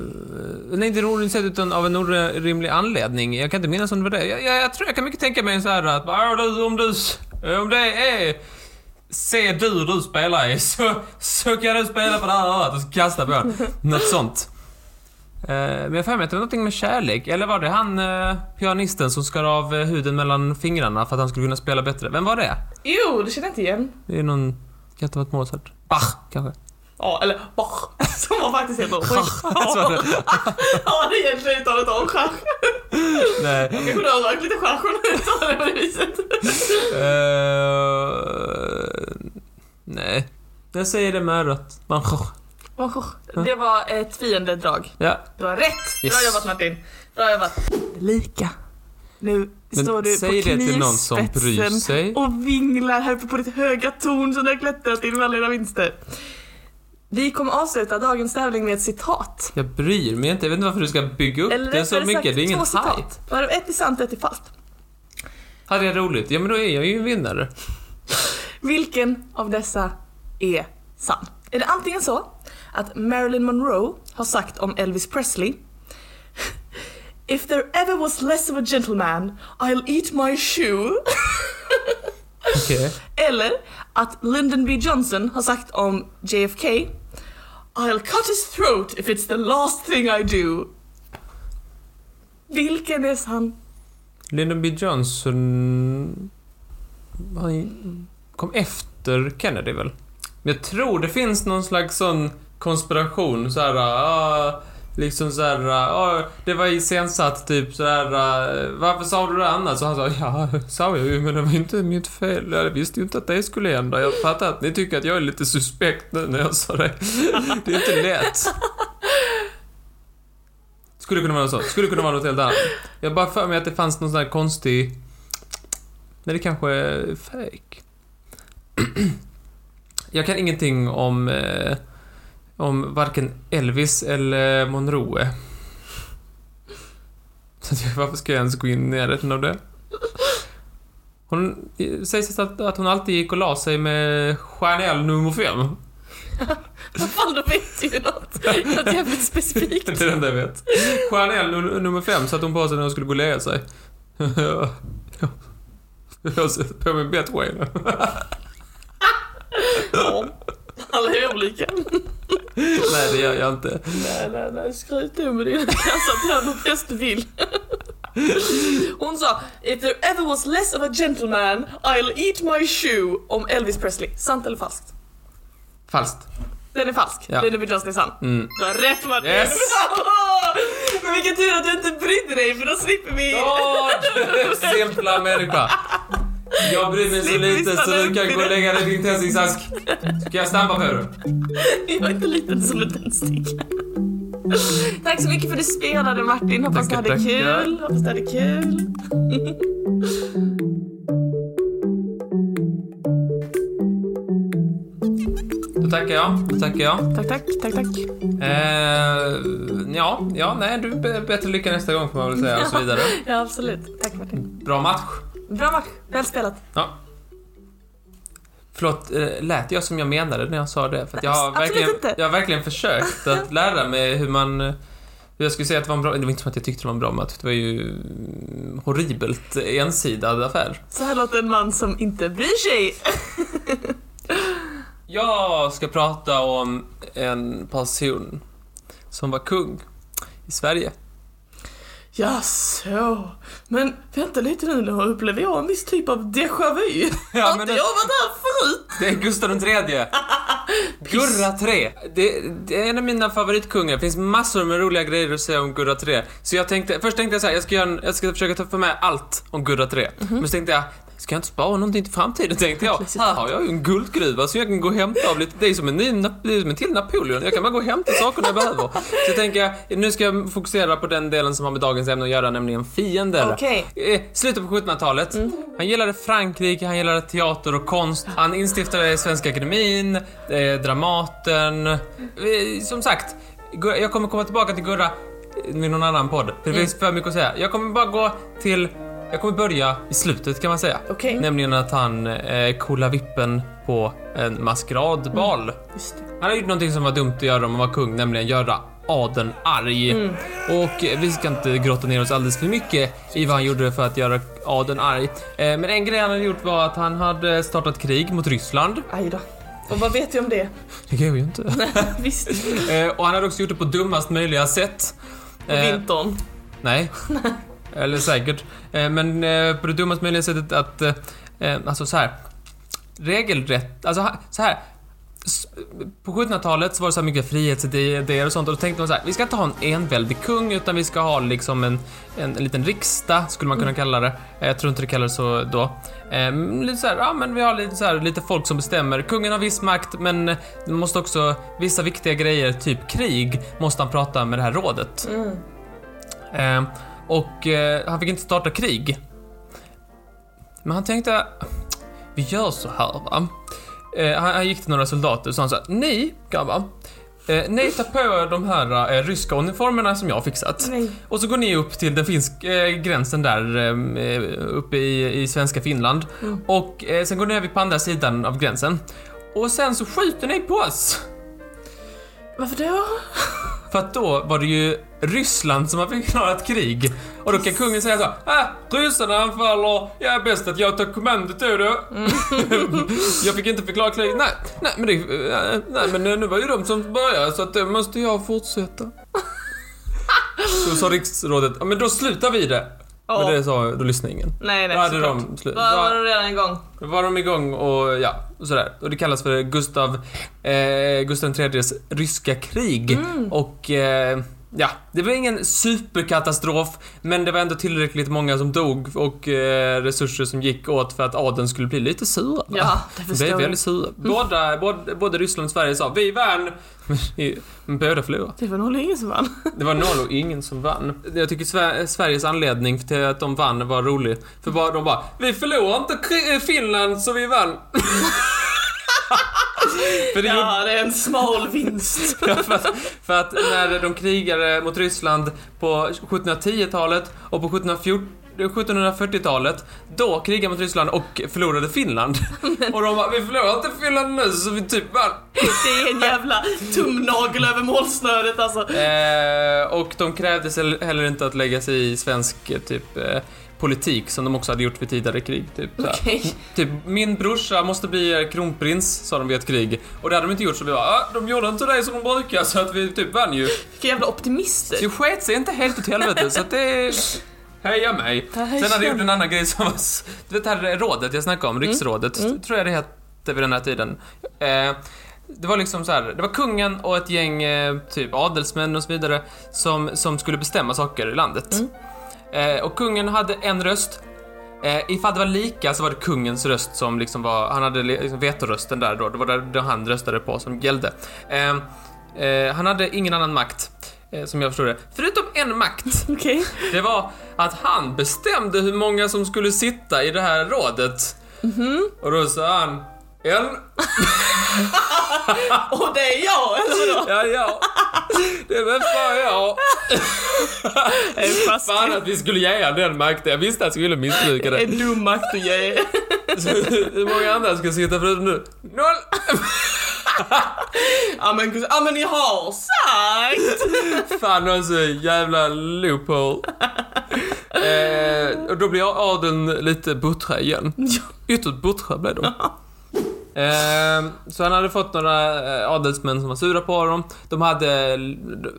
nej, inte orimligt sätt utan av en orimlig anledning. Jag kan inte minnas om det var det. Jag, jag, jag tror jag kan mycket tänka mig så här att "Ah, du, om du, om det är C-dur du spelar i så, så kan du spela på det här örat och kasta på den. Något sånt. Eh, men jag för mig att det var någonting med kärlek. Eller var det han, eh, pianisten, som skar av huden mellan fingrarna för att han skulle kunna spela bättre? Vem var det? Jo, det känner jag inte igen. Det är någon... Kan inte ha varit Mozart? Bach, kanske? Ja, eller Bach, som var faktiskt heter Ja, det är egentligen uttalet om schach. Nej. Kanske du har rökt lite schach om uttalar det på det viset. Eh, nej. Jag säger det med Gogh. Oh, det var ett fiendedrag. Ja. Du har rätt! Bra Yes. jobbat Martin. Bra jobbat. Lika. Nu Men står du säg på det till någon som bryr sig. och vinglar här uppe på ditt höga torn som du har klättrat till med alla dina vinster. Vi kommer avsluta dagens tävling med ett citat. Jag bryr mig inte. Jag vet inte varför du ska bygga upp det så mycket. sagt, Det är ingen hype. citat. Varav ett är sant ett är falskt. Hade jag roligt? Ja, men då är jag ju en vinnare. Vilken av dessa är sann? Är det antingen så att Marilyn Monroe har sagt om Elvis Presley If there ever was less of a gentleman, I'll eat my shoe. Okej. Eller att Lyndon B Johnson har sagt om JFK I'll cut his throat if it's the last thing I do. Vilken är sann? Lyndon B Johnson... Han kom efter Kennedy väl? Men jag tror det finns någon slags sån konspiration så här, Uh, liksom såhär, äh, det var iscensatt typ såhär, äh, varför sa du det annars? Så han sa, ja, sa jag ju, men det var inte mitt fel. Jag visste ju inte att det skulle hända. Jag fattar att ni tycker att jag är lite suspekt nu när jag sa det. Det är inte lätt. Skulle kunna vara så. Skulle kunna vara något helt annat. Jag har bara för mig att det fanns någon sån här konstig... Nej, det kanske är fake. Jag kan ingenting om... Eh, om varken Elvis eller Monroe. Så varför ska jag ens gå in i närheten av det? Hon sägs att, att hon alltid gick och la sig med Chanel nummer fem. Vad fan, då vet du ju något. Något jävligt specifikt. Det är det enda jag vet. Chanel nu- nummer fem satte hon på sig när hon skulle gå och lägga sig. Jag sätter på mig Betway nu. Ja, alla är olika. Nej, det gör jag inte. Nej, nej, nej, skryt du med din kassa till den bäst du vill. Hon sa If there ever was less of a gentleman I'll eat my shoe om Elvis Presley. Sant eller falskt? Falskt. Den är falsk. Ja. Är Johnson är sann. Mm. Du har rätt Martin! Yes. Men vilken tur att du inte brydde dig för då slipper vi... Simpla människa. Jag bryr mig så lite så du kan gå och lägga dig i din tändsticksask. Ska jag stampa på dig? Jag är inte liten som en tändsticka. Tack så mycket för att du spelade Martin. Hoppas Tackar, du hade tackar. kul. Hoppas du hade kul. Då tackar jag. Då tackar jag. Tack, tack, tack, tack. Eh, ja, ja, nej, du bättre lycka nästa gång får man väl säga och så vidare. Ja, absolut. Tack Martin. Bra match. Bra match. Väl spelat. Ja. Förlåt, eh, lät jag som jag menade när jag sa det? För jag har, verkligen, jag har verkligen försökt att lära mig hur man... Hur jag skulle säga att det var en bra... Det var inte som att jag tyckte det var en bra match. Det var ju mm, horribelt ensidad affär. Så här låter en man som inte bryr sig. Jag ska prata om en person som var kung i Sverige. Ja, så. Men vänta lite nu, nu upplever jag en viss typ av déjà vu. Ja, har inte det- jag varit här förut? Det är Gustav III. Gurra 3. Det, det är en av mina favoritkungar. Det finns massor med roliga grejer att säga om Gurra 3. Så jag tänkte, först tänkte jag så här, jag ska, göra en, jag ska försöka ta för mig allt om Gurra 3. Men så tänkte jag, ska jag inte spara någonting till framtiden? Tänkte jag. Här har jag ju en guldgruva så jag kan gå och hämta av lite, det är som en, ny, Nap- det är som en till Napoleon. Jag kan bara gå och hämta saker jag behöver. Så jag tänker jag, nu ska jag fokusera på den delen som har med dagens ämne att göra, nämligen fiender. Okej. Eh, slutet på 1700-talet. Han gillade Frankrike, han gillade teater och konst. Han instiftade Svenska Akademin, eh, Dramaten. Eh, som sagt, jag kommer komma tillbaka till Gurra med någon annan podd. För det finns för mycket att säga. Jag kommer bara gå till... Jag kommer börja i slutet kan man säga. Okej. Nämligen att han eh, kollade vippen på en maskeradbal. Det. Han har gjort någonting som var dumt att göra om man var kung, nämligen göra adeln arg. Och eh, vi ska inte grotta ner oss alldeles för mycket i vad han gjorde för att göra adeln arg. Eh, Men en grej han hade gjort var att han hade startat krig mot Ryssland. Aj då. Och vad vet vi om det? Det går ju inte. Visst. Eh, Och han hade också gjort det på dummast möjliga sätt. På Eh, vintern. Nej. Eller säkert. Eh, Men eh, på det dummast möjliga sättet att... eh, Alltså så här. Regelrätt... Alltså så här. på 1700-talet så var det så här mycket frihetsidéer och sånt och då tänkte man så här, vi ska inte ha en enväldig kung utan vi ska ha liksom en, en, en liten riksdag, skulle man kunna kalla det. Jag tror inte det kallades så då. Eh, lite så här, ja men vi har lite så här, lite folk som bestämmer. Kungen har viss makt men måste också, vissa viktiga grejer, typ krig, måste han prata med det här rådet. Mm. Eh, och eh, han fick inte starta krig. Men han tänkte, vi gör så här va. Eh, han, han gick till några soldater och sa han så här, ni grabbar, eh, ni tar på er de här eh, ryska uniformerna som jag har fixat. Nej. Och så går ni upp till den finska eh, gränsen där eh, uppe i, i svenska Finland. Mm. Och eh, sen går ni över på andra sidan av gränsen. Och sen så skjuter ni på oss. Varför då? För att då var det ju Ryssland som har förklarat krig. Och då kan kungen säga så här, ah, ryssarna anfaller, jag är bäst att jag tar kommandot då. då." jag fick inte förklara krig. Nej, nej men det, eh, nej men nu var ju de som började så att då måste jag fortsätta. Då sa riksrådet, ja men då slutar vi det. Ja. Men det sa, då lyssnade ingen. Nej, nej, Då hade såklart. de slut. Då var de redan igång. då var de igång och ja, och sådär. Och det kallas för Gustav, eh, Gustav IIIs ryska krig. Mm. Och eh, ja, det var ingen superkatastrof, men det var ändå tillräckligt många som dog och eh, resurser som gick åt för att adeln skulle bli lite sura. Ja, det De förstår jag. väldigt sura. Båda, både, både Ryssland och Sverige sa vi vann, men båda förlorade. Det var nog ingen som vann. Det var noll och ingen som vann. Jag tycker Sver- Sveriges anledning till att de vann var rolig. För bara, de bara, vi förlorade inte Finland så vi vann. för, det Ja, det är en smal vinst. ja, för, att, för att när de krigade mot Ryssland på 1710-talet och på 1714 1740-talet, då krigade mot Ryssland och förlorade Finland. Och de bara, vi förlorade inte Finland nu så vi typ vann. Det är en jävla tumnagel över målsnöret alltså. Eh, och de krävdes heller heller inte att lägga sig i svensk typ eh, politik som de också hade gjort vid tidigare krig. Typ, här. Okej. typ, min brorsa måste bli eh, kronprins, sa de vid ett krig. Och det hade de inte gjort så vi bara, ah, de gjorde inte det som de brukar så att vi typ vann ju. Vilka jävla optimister. Så det sket sig inte helt åt helvete så att det... Heja mig. Sen hade jag gjort en annan grej som var... Du vet det här rådet jag snackade om, riksrådet, tror jag det hette vid den här tiden. Eh, det var liksom så här, det var kungen och ett gäng eh, typ adelsmän och så vidare som, som skulle bestämma saker i landet. Eh, och kungen hade en röst. Eh, ifall det var lika så var det kungens röst som liksom var, han hade li- liksom vetorösten där då, det var det han röstade på som gällde. Eh, eh, han hade ingen annan makt, eh, som jag förstod det. Förutom en makt. Okej. Det var att han bestämde hur många som skulle sitta i det här rådet. Och då sa han en. Och det är jag, eller vadå? Ja, ja. Det var fan jag. Är fast Fan att vi skulle ge han den makten. Jag visste att jag skulle missbruka det. en dum makt att ge. Hur många andra ska sitta förutom du? Noll! Ja men, ja men ni har sagt! Fan också, jävla loophole. Eh, och då blir adeln lite buttra igen. Ytterst buttra blev de. Eh, så han hade fått några eh, adelsmän som var sura på honom. De hade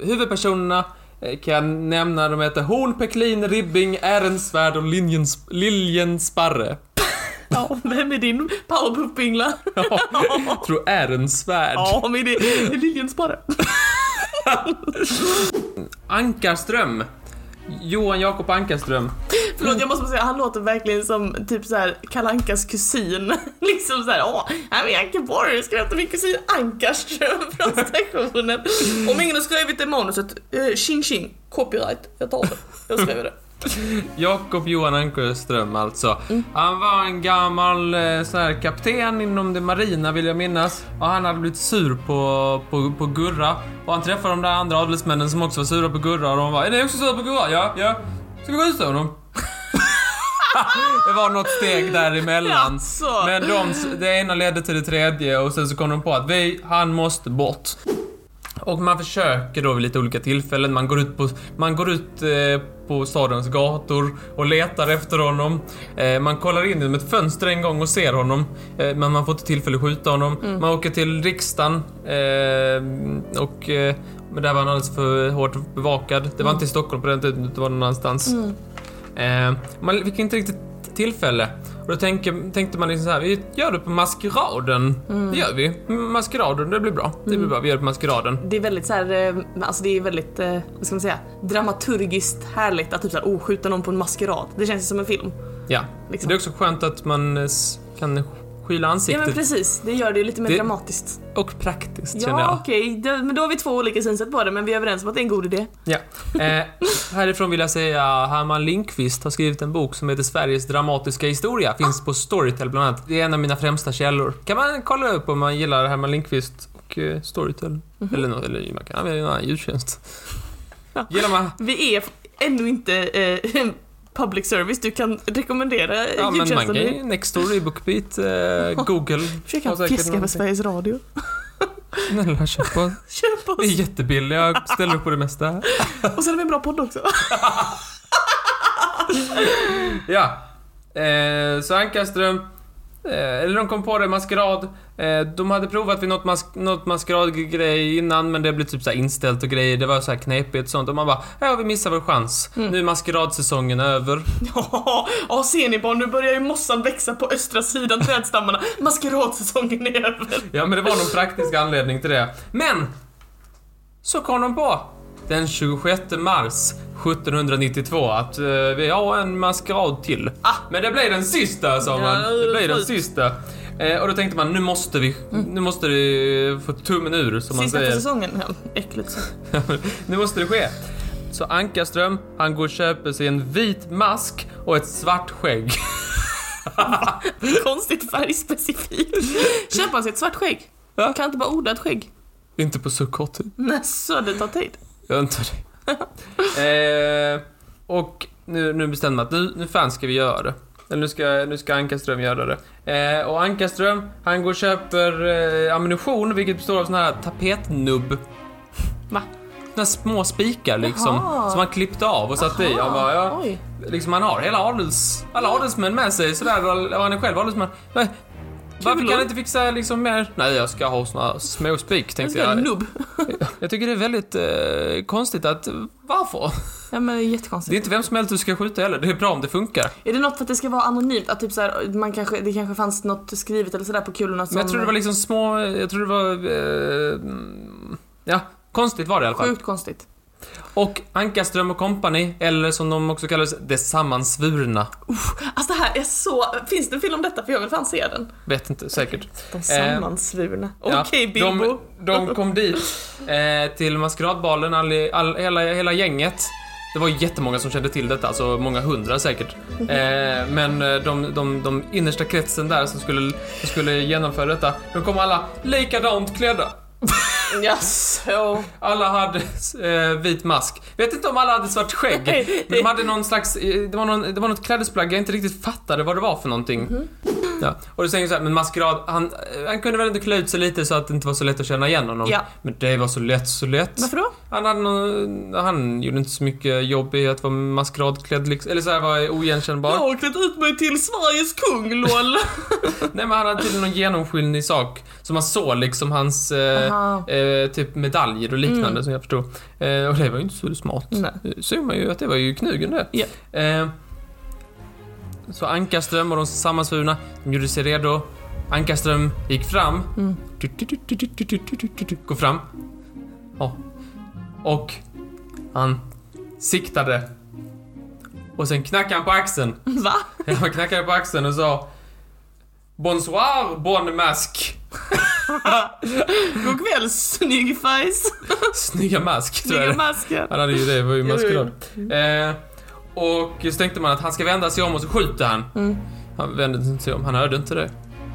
huvudpersonerna eh, kan jag nämna, de heter Horn, Peklin, Ribbing, Ärensvärd och Liljens, Liljensparre. Ja, vem är din powerpuff-pingla? Ja, tror Ärensvärd. Ja, men det är Liljens bara. Ankarström. Johan Jakob Ankarström. Förlåt, jag måste bara säga, han låter verkligen som typ så här Kalankas kusin. liksom såhär, åh, här är Ankeborg, ska hämta min kusin Ankarström från stationen. Om ingen har skrivit det manuset, eh, tjing tjing, copyright, jag tar det. Jag skriver det. Jakob Johan Ankarström alltså. Han var en gammal eh, så här, kapten inom det marina vill jag minnas. Och han hade blivit sur på, på, på Gurra. Och han träffade de där andra adelsmännen som också var sura på Gurra och de var Är ni också sura på Gurra? Ja, ja. Ska vi skjuta honom? det var något steg däremellan. Jaså? Men de, det ena ledde till det tredje och sen så kom de på att vi, han måste bort. Och man försöker då vid lite olika tillfällen. Man går ut på, man går ut eh, på stadens gator och letar efter honom. Eh, man kollar in genom ett fönster en gång och ser honom. Eh, men man får inte tillfälle att skjuta honom. Man åker till riksdagen. Eh, och, eh, men där var han alldeles för hårt bevakad. Det var inte i Stockholm på den tiden, det var någon annanstans. Eh, man fick inte riktigt tillfälle. Och då tänker, tänkte man liksom så här, vi gör det på maskeraden. Det gör vi. Maskeraden, det blir bra. Det blir bra, vi gör det på maskeraden. Det är väldigt så här, eh, alltså det är väldigt, eh, vad ska man säga, dramaturgiskt härligt att typ såhär, oh, skjuta någon på en maskerad. Det känns som en film. Ja. Liksom. Det är också skönt att man eh, kan skyla Ja ansiktet. men precis, det gör det ju lite mer Det- dramatiskt. och praktiskt känner Ja jag. okej, då- men då har vi två olika synsätt på det men vi är överens om att det är en god idé. Ja. Eh, härifrån vill jag säga Herman Lindqvist har skrivit en bok som heter Sveriges dramatiska historia. Finns på Storytel bland annat. Det är en av mina främsta källor. Kan man kolla upp om man gillar Herman Lindqvist och eh, Storytel. Eller, något, eller man kan använda en annan ljudtjänst. Ja. Gillar man... Vi är ännu inte eh, public service, du kan rekommendera Ja, men man kan ju Nextory, Bookbeat, eh, Google. Försöka för någonting. Sveriges Radio. Snälla köp på. Köp Det är oss! jättebilligt, jag ställer upp på det mesta. Och sen har vi en bra podd också. Ja. Eh, så Ankarström, eller de kom på det, maskerad. Eh, de hade provat vid något, mas- något maskeradgrej innan men det blev typ så inställt och grejer. Det var så här knepigt och sånt. Och man bara, ja vi missar vår chans. Nu är maskeradsäsongen över. Ja, ja, ser ni barn, nu börjar ju mossan växa på östra sidan trädstammarna. Maskeradsäsongen är över. Ja men det var någon praktisk anledning till det. Men! Så kom de på den 26 mars 1792 att eh, vi har en maskerad till. Ah, men det blir den sista sa man. Ja, det blir den sista. Eh, och då tänkte man, nu måste vi, nu måste det få tummen ur som man Sista säger. säsongen. Ja, äckligt nu måste det ske. Så Ankarström, han går och köper sig en vit mask och ett svart skägg. Konstigt färgspecifikt. Köper han sig ett svart skägg? Ja. Kan inte bara odla ett skägg? Inte på så kort tid. Nej, så det tar tid. Jag antar det. eh, och nu, nu bestämde man att nu, nu fan ska vi göra det. Eller nu ska, nu ska Ankarström göra det. Eh, och Ankarström, han går och köper eh, ammunition, vilket består av sån här tapetnubb. Va? Såna små spikar liksom, Jaha. som han klippte av och satte i. Han bara, ja, Oj. liksom han har hela adels, alla adelsmän med sig sådär, och han är själv adelsman. Varför kan han inte fixa liksom mer? Nej, jag ska ha såna små spik, Jag tänkte jag. nubb. Jag tycker det är väldigt eh, konstigt att, varför? Ja men det är Det är jättekonstigt. inte vem som helst du ska skjuta heller, det är bra om det funkar. Är det något för att det ska vara anonymt? Att typ så här, man kanske, det kanske fanns något skrivet eller sådär på kulorna som... Men jag tror det var liksom små, jag tror det var, eh, mm, ja, konstigt var det i alla fall. Sjukt konstigt. Och Ankarström och Company, eller som de också kallas, Det sammansvurna. Alltså det här är så... Finns det en film om detta? För jag vill fan se den. Vet inte säkert. De sammansvurna. Ja, Okej Bilbo. De, de kom dit eh, till maskeradbalen, all, all, hela, hela gänget. Det var jättemånga som kände till detta, alltså många hundra säkert. Eh, men eh, de, de, de innersta kretsen där som skulle, som skulle genomföra detta, de kom alla likadant klädda. Jaså? Alla hade eh, vit mask. Vet inte om alla hade svart skägg. Nej, Men de hade någon slags, eh, det var, någon, det var något klädesplagg jag inte riktigt fattade vad det var för någonting. Mhm. Ja. Och då säger så här, men maskerad, han, eh, han kunde väl inte klä ut sig lite så att det inte var så lätt att känna igen honom. Ja. Men det var så lätt, så lätt. Varför då? Han hade någon, han gjorde inte så mycket jobb i att vara maskeradklädd liksom, eller så här var oigenkännbar. Jag har klätt ut mig till Sveriges kung, LOL. Nej men han hade tydligen någon genomskinlig sak. Så man såg liksom hans eh typ medaljer och liknande mm. som jag förstod. Eh, och det var ju inte så smart. Nej. såg man ju att det var ju knugen det. Yeah. Eh, så Ankarström och de sammansvurna, de gjorde sig redo. Ankarström gick fram. Mm. Går fram. Ja. Och han siktade. Och sen knackade han på axeln. Va? Han knackade på axeln och sa Bonsoir, bon masque. God kväll, snygg face. Snygga mask, tror Snygga jag. masken. Han hade ju det, var ju maskerad. Eh, och så tänkte man att han ska vända sig om och så skjuter han. Mm. Han vände sig om, han hörde inte det.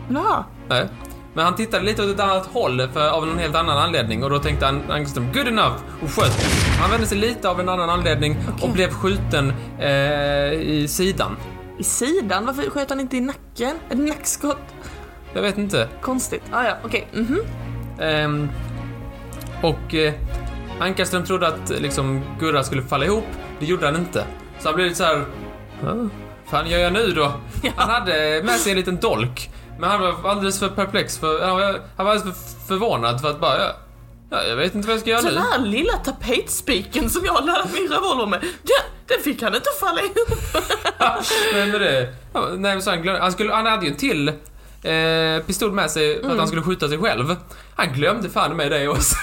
Jaha. Nej. Men han tittade lite åt ett annat håll för, av en helt annan anledning och då tänkte han, Angström, good enough, och sköt. Han vände sig lite av en annan anledning och Okej. blev skjuten eh, i sidan. I sidan? Varför sköt han inte i nacken? Ett nackskott? Jag vet inte. Konstigt. Ah, ja, okej. Mhm. Ehm, och eh, Ankarström trodde att eh, liksom Gurra skulle falla ihop. Det gjorde han inte. Så han blev lite så här. "Ja, fan gör jag nu då? Han hade med sig en liten dolk. Men han var alldeles för perplex. För, han, var, han var alldeles för förvånad för att bara, ja, Ja, jag vet inte vad jag ska göra Den nu. här lilla tapetspiken som jag har laddat min revolver med, den, den fick han inte falla ihop. Nej men det... Ja, nej men så han, glöm, han, skulle, han hade ju en till eh, pistol med sig för att Mm. han skulle skjuta sig själv. Han glömde fan med det också.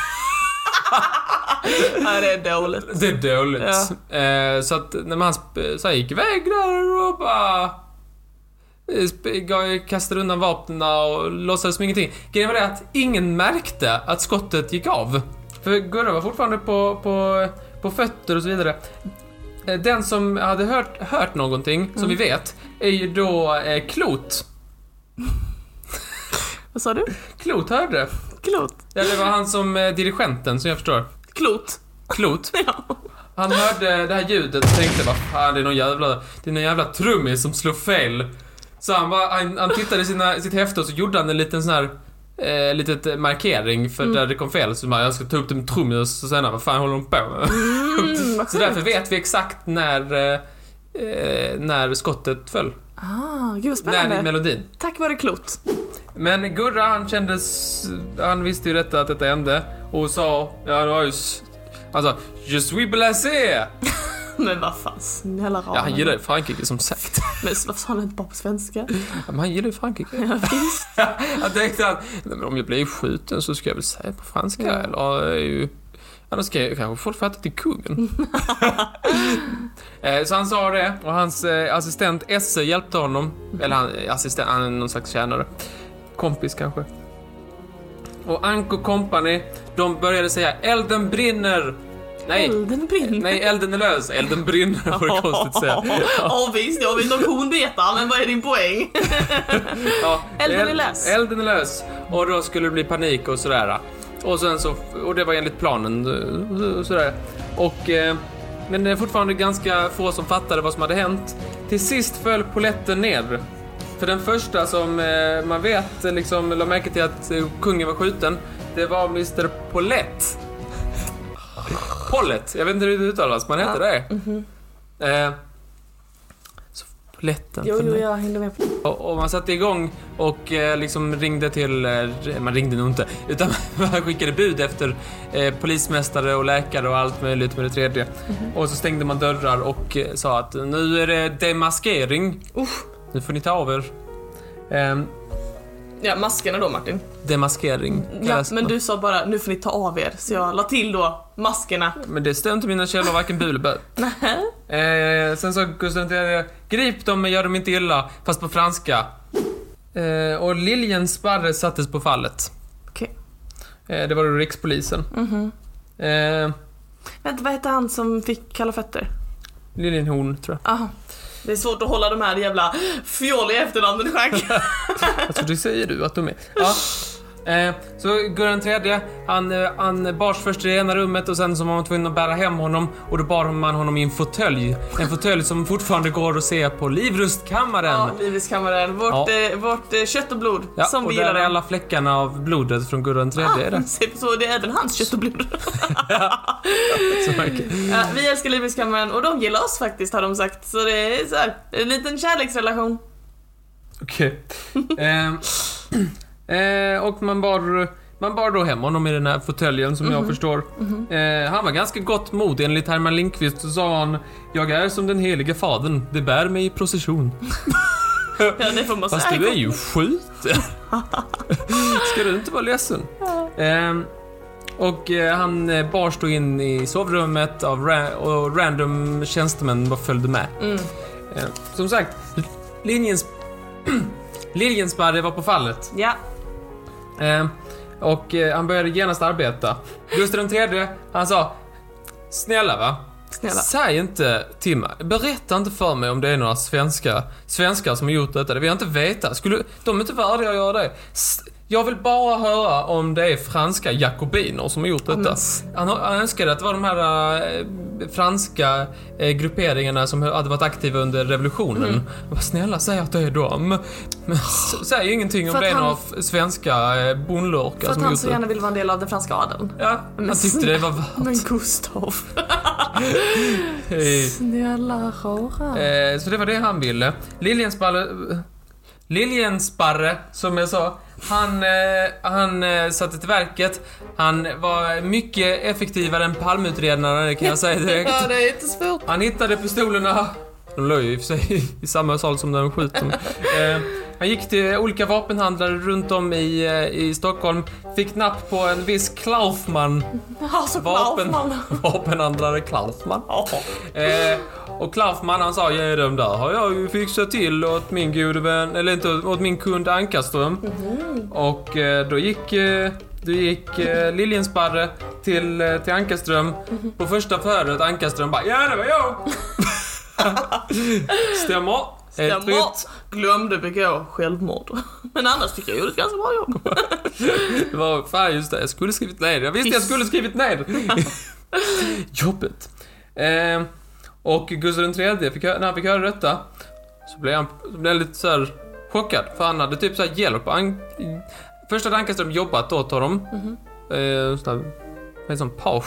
Nej, det är dåligt. Det är dåligt. Eh, så att när man så här, gick iväg där och bara... eh, Kastade undan vapnen och låtsades som ingenting. Grejen var det att ingen märkte att skottet gick av. För Gurra var fortfarande på, på, på fötter och så vidare. Eh, Den som hade hört, hört någonting, som vi vet, är ju då eh, Klot. Vad sa du? Klot hörde. Klot. Ja, det var han som eh, dirigenten, som jag förstår. Klot. Klot. Ja. Han hörde det här ljudet och tänkte vad fan det är någon jävla, det är någon jävla trummis som slår fel. Så han, bara, han, han tittade i sina, sitt häfte och så gjorde han en liten sån här Eh, litet markering för Mm. där det kom fel, så bara, jag ska ta upp det med trummis och sen vad fan håller de på med? Mm, Så därför vet vi exakt när, eh, eh, när skottet föll. Ah, gud vad spännande. melodin. Tack vare Klot. Men Gurra han kändes, han visste ju detta att detta hände och sa, ja det var ju, han sa, Je suis blasé! Men vad fan, snälla rara. Ja, han gillar ju Frankrike som sagt. Men varför sa han inte bara på svenska? Ja, men han gillar ju Frankrike. Ja, visst. Jag tänkte att, nej, om jag blir skjuten så ska jag väl säga på franska Ja. eller ju... Annars ska jag, kanske folk fatta till kungen. Eh, så han sa det och hans eh, assistent Esse hjälpte honom. Eller han, eh, assistent, han är någon slags tjänare. Kompis kanske. Och Anko Company, de började säga elden brinner. Nej, Elden brinner. nej elden är lös. Elden brinner var det konstigt att säga. Ja visst, jag vet om kon betar, men vad är din poäng? Ja, Elden är lös. Elden är lös. Och då skulle det bli panik och sådär. Och sen så, och det var enligt planen eh, sådär. Och, eh, men det är fortfarande ganska få som fattade vad som hade hänt. Till sist föll poletten ner. För den första som eh, man vet liksom la märke till att eh, kungen var skjuten, det var Mr Polett. Pollet, jag vet inte hur det uttalas, man heter det. Eh, så poletten Jo, jo, jag hängde med på Och, och man satte igång och eh, liksom ringde till, eh, man ringde nog inte, utan man skickade bud efter eh, polismästare och läkare och allt möjligt med det tredje. Och så stängde man dörrar och eh, sa att nu är det demaskering. Usch. Nu får ni ta av er. Ja, maskerna då Martin. demaskering Ja, kallas men det. du sa bara nu får ni ta av er, så jag la till då maskerna. Men det stod inte mina källor, varken bu eller bö. Nähä? Eh, sen sa Gustav III, grip dem men gör dem inte illa, fast på franska. Eh, och Liljensparre sattes på fallet. Okej. Eh, det var då rikspolisen. Mhm. Eh, Vänta, vad hette han som fick kalla fötter? Liljenhorn, tror jag. Aha. Det är svårt att hålla de här jävla fjolliga efternamnen i schack. Alltså, det säger du att de är. Ja. Eh, så Gurran tredje, han, eh, han bars först i det ena rummet och sen så var man tvungen att bära hem honom och då bar man honom i en fåtölj. En fåtölj som fortfarande går att se på Livrustkammaren. ja, Livriskammaren. Vårt, Ja. eh, vårt eh, kött och blod. Ja, som och vi där gillar är det. alla fläckarna av blodet från Gurran tredje. är det. Så det är även hans kött och blod. Verkar- ja, vi älskar Livriskammaren och de gillar oss faktiskt har de sagt. Så det är så här, en liten kärleksrelation. Okej. Ehm, eh, och man bar, man bar då hem honom i den här fåtöljen som jag förstår. Eh, han var ganska gott mod. Enligt Herman Lindqvist så sa han Jag är som den helige fadern, det bär mig i procession. Ja, det får man Fast du är ju skjuten. Ska du inte vara ledsen? Ehm, och eh, han eh, bars då in i sovrummet av ra- och random tjänstemän bara följde med. Mm. Eh, som sagt, linjens... Liljensparre var på fallet. Ja. Eh, och eh, han började genast arbeta. Gustav III, han sa Snälla va? Snälla. Säg inte till mig, berätta inte för mig om det är några svenska, svenskar som har gjort detta. Det vill jag inte veta. Skulle de är inte värdiga att göra det? S- Jag vill bara höra om det är franska jakobiner som har gjort detta. men Han, han önskade att det var de här eh, franska eh, grupperingarna som hade varit aktiva under revolutionen. Mm. Bara, snälla, säg att det är dem. Men säg ingenting om För det är att han- några svenska eh, För bondlurkar att som han gjort så det. gärna vill vara en del av den franska adeln. Ja, Men han tyckte det var Men värt. Gustav. Eh, Snälla rara. Så det var det han ville. Liljensparre... Liljensparre, som jag sa, Han, eh, han eh, satte till verket. Han var mycket effektivare än palmutredaren, det kan jag säga direkt. Ja, det är inte svårt. Han hittade pistolerna. De låg ju i för sig i samma sal som där de dem. Eh, han gick till olika vapenhandlare runt om i, eh, i Stockholm. Fick napp på en viss Klaufman. Alltså, Vapen, vapenhandlare Klaufman. Ja. Eh, och Klaufman han sa, ja de där har jag ju fixat till åt min gode vän, eller inte åt min kund Ankarström. Och eh, då gick, eh, då gick eh, Liljensparre till, eh, till Ankarström. På första förhöret Ankarström bara, ja det var jag. Stämmer. Helt Stämmer. rätt. Glömde begå självmord. Men annars tycker jag gjorde ett ganska bra jobb. Det var, fan just det, jag skulle skrivit ner det. Jag visste jag skulle skrivit ner det. Jobbet. Eh, och Gustav III, fick, hö- när han fick höra detta, så blev han, så blev han lite så här chockad. För han hade typ så här hjälp. Han, först hade Ankarström jobbat åt honom. Eh, sån här, heter sån page.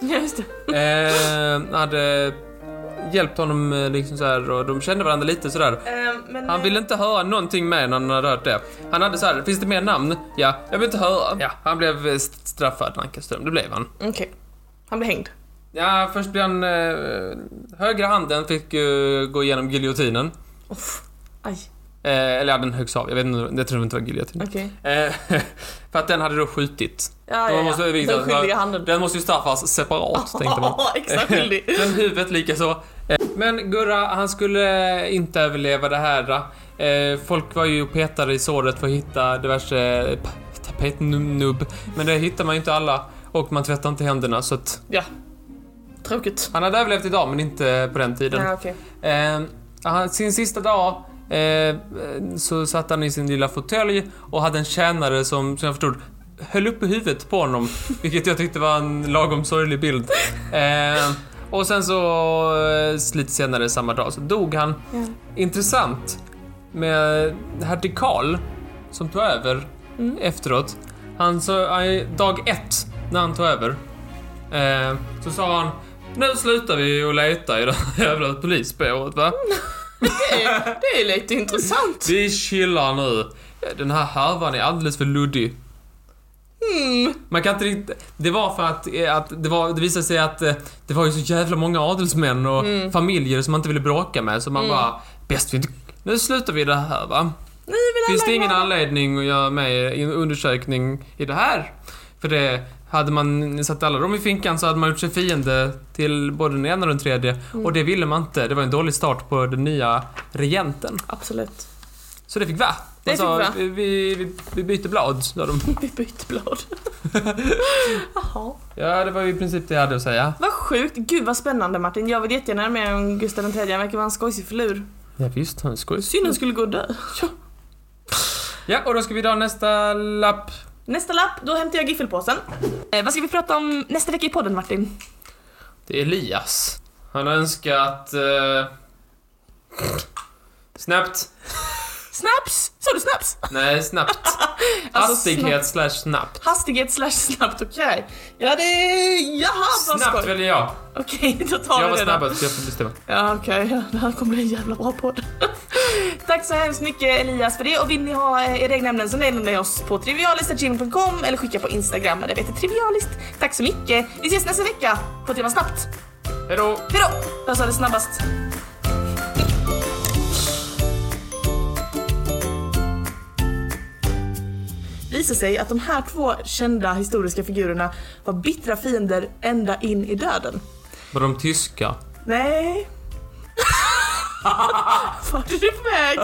Ja, just det. Eh, hade hjälpt honom eh, liksom så här och de kände varandra lite sådär. Eh, men, Han ville inte höra någonting mer när han hade hört det. Han hade så här, finns det mer namn? Ja, jag vill inte höra. Ja, han blev eh, straffad, Ankarström. Det blev han. Okej. Han blev hängd. Ja, först blev han... Eh, högra handen fick eh, gå igenom giljotinen. Uff. Aj. Eh, eller ja, den högst av. Jag vet inte, det tror jag inte var giljotin. Okej. Eh, för att den hade då skjutit. Ja, ja, måste ja. Den skyldiga handen. Den måste ju straffas separat, tänkte man. Ja, extra skyldig. Sen huvudet lika så. Eh, Men Gurra, han skulle inte överleva det här. Eh, Folk var ju och petade i såret för att hitta diverse tapetnubb. Men det hittar man ju inte alla. Och man tvättar inte händerna så att... Ja. Tråkigt. Han hade överlevt idag men inte på den tiden. Ja, okej. Eh, sin sista dag eh, så satt han i sin lilla fåtölj och hade en tjänare som, som jag förstod höll uppe huvudet på honom. Vilket jag tyckte var en lagom sorglig bild. Eh, och sen så eh, lite senare samma dag så dog han. Ja. Intressant med hertig Karl som tog över Mm. efteråt. Han så, han- dag ett när han tog över eh, så sa han nu slutar vi att leta i det här jävla polisspåret va? Det, är, det är lite intressant. Vi chillar nu. Den här härvan är alldeles för luddig. Mm. Man kan inte riktigt... Det var för att, eh, att det, var, det visade sig att eh, det var ju så jävla många adelsmän och Mm. familjer som man inte ville bråka med så man bara bäst vi inte... Nu slutar vi det här va? Vill Finns det ingen anledning att göra med en undersökning i det här? För det, hade man satt alla dem i finkan så hade man gjort sig fiende till både den ena och den tredje. Mm. Och det ville man inte. Det var en dålig start på den nya regenten. Absolut. Så det fick va? Det sa, fick va. Vi, vi, vi, byter blad, sa de. Vi byter blad. Jaha. Ja, det var ju i princip det jag hade att säga. Vad sjukt. Gud vad spännande Martin. Jag vill jättegärna med om Gustav III. Han verkar vara en skojsig filur. Ja, visst, han är skoj. Synd han skulle gå och dö. Ja, och då ska vi dra nästa lapp. Nästa lapp, då hämtar jag giffelpåsen. Eh, vad ska vi prata om nästa vecka i podden Martin? Det är Elias. Han har önskat... Eh... Snabbt. Snaps! Sa du snaps? Nej, snabbt. Alltså, Hastighet slash snabbt. Hastighet slash snabbt, okej. Ja det är... Jaha vad Snabbt skoj. väljer jag. Okej, då tar Jag vi var det då. snabbast så jag får bestämma. Ja okej, ja, det här kommer bli en jävla bra podd. Tack så hemskt mycket Elias för det och vill ni ha eh, era egna ämnen så mejlar ni oss på trivialist.gmail.com eller skicka på Instagram där vi heter trivialist. Tack så mycket. Vi ses nästa vecka på Tema Snabbt. Hejdå! Hejdå! Jag sa det snabbast. Visar sig att de här två kända historiska figurerna var bittra fiender ända in i döden. Var de tyska? Nej. Vart är du på väg?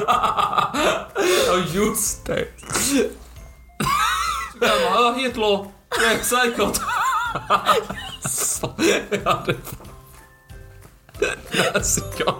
Ja, just det. Så man höra Hitler. Det är säkert. ja, det... Klassiker.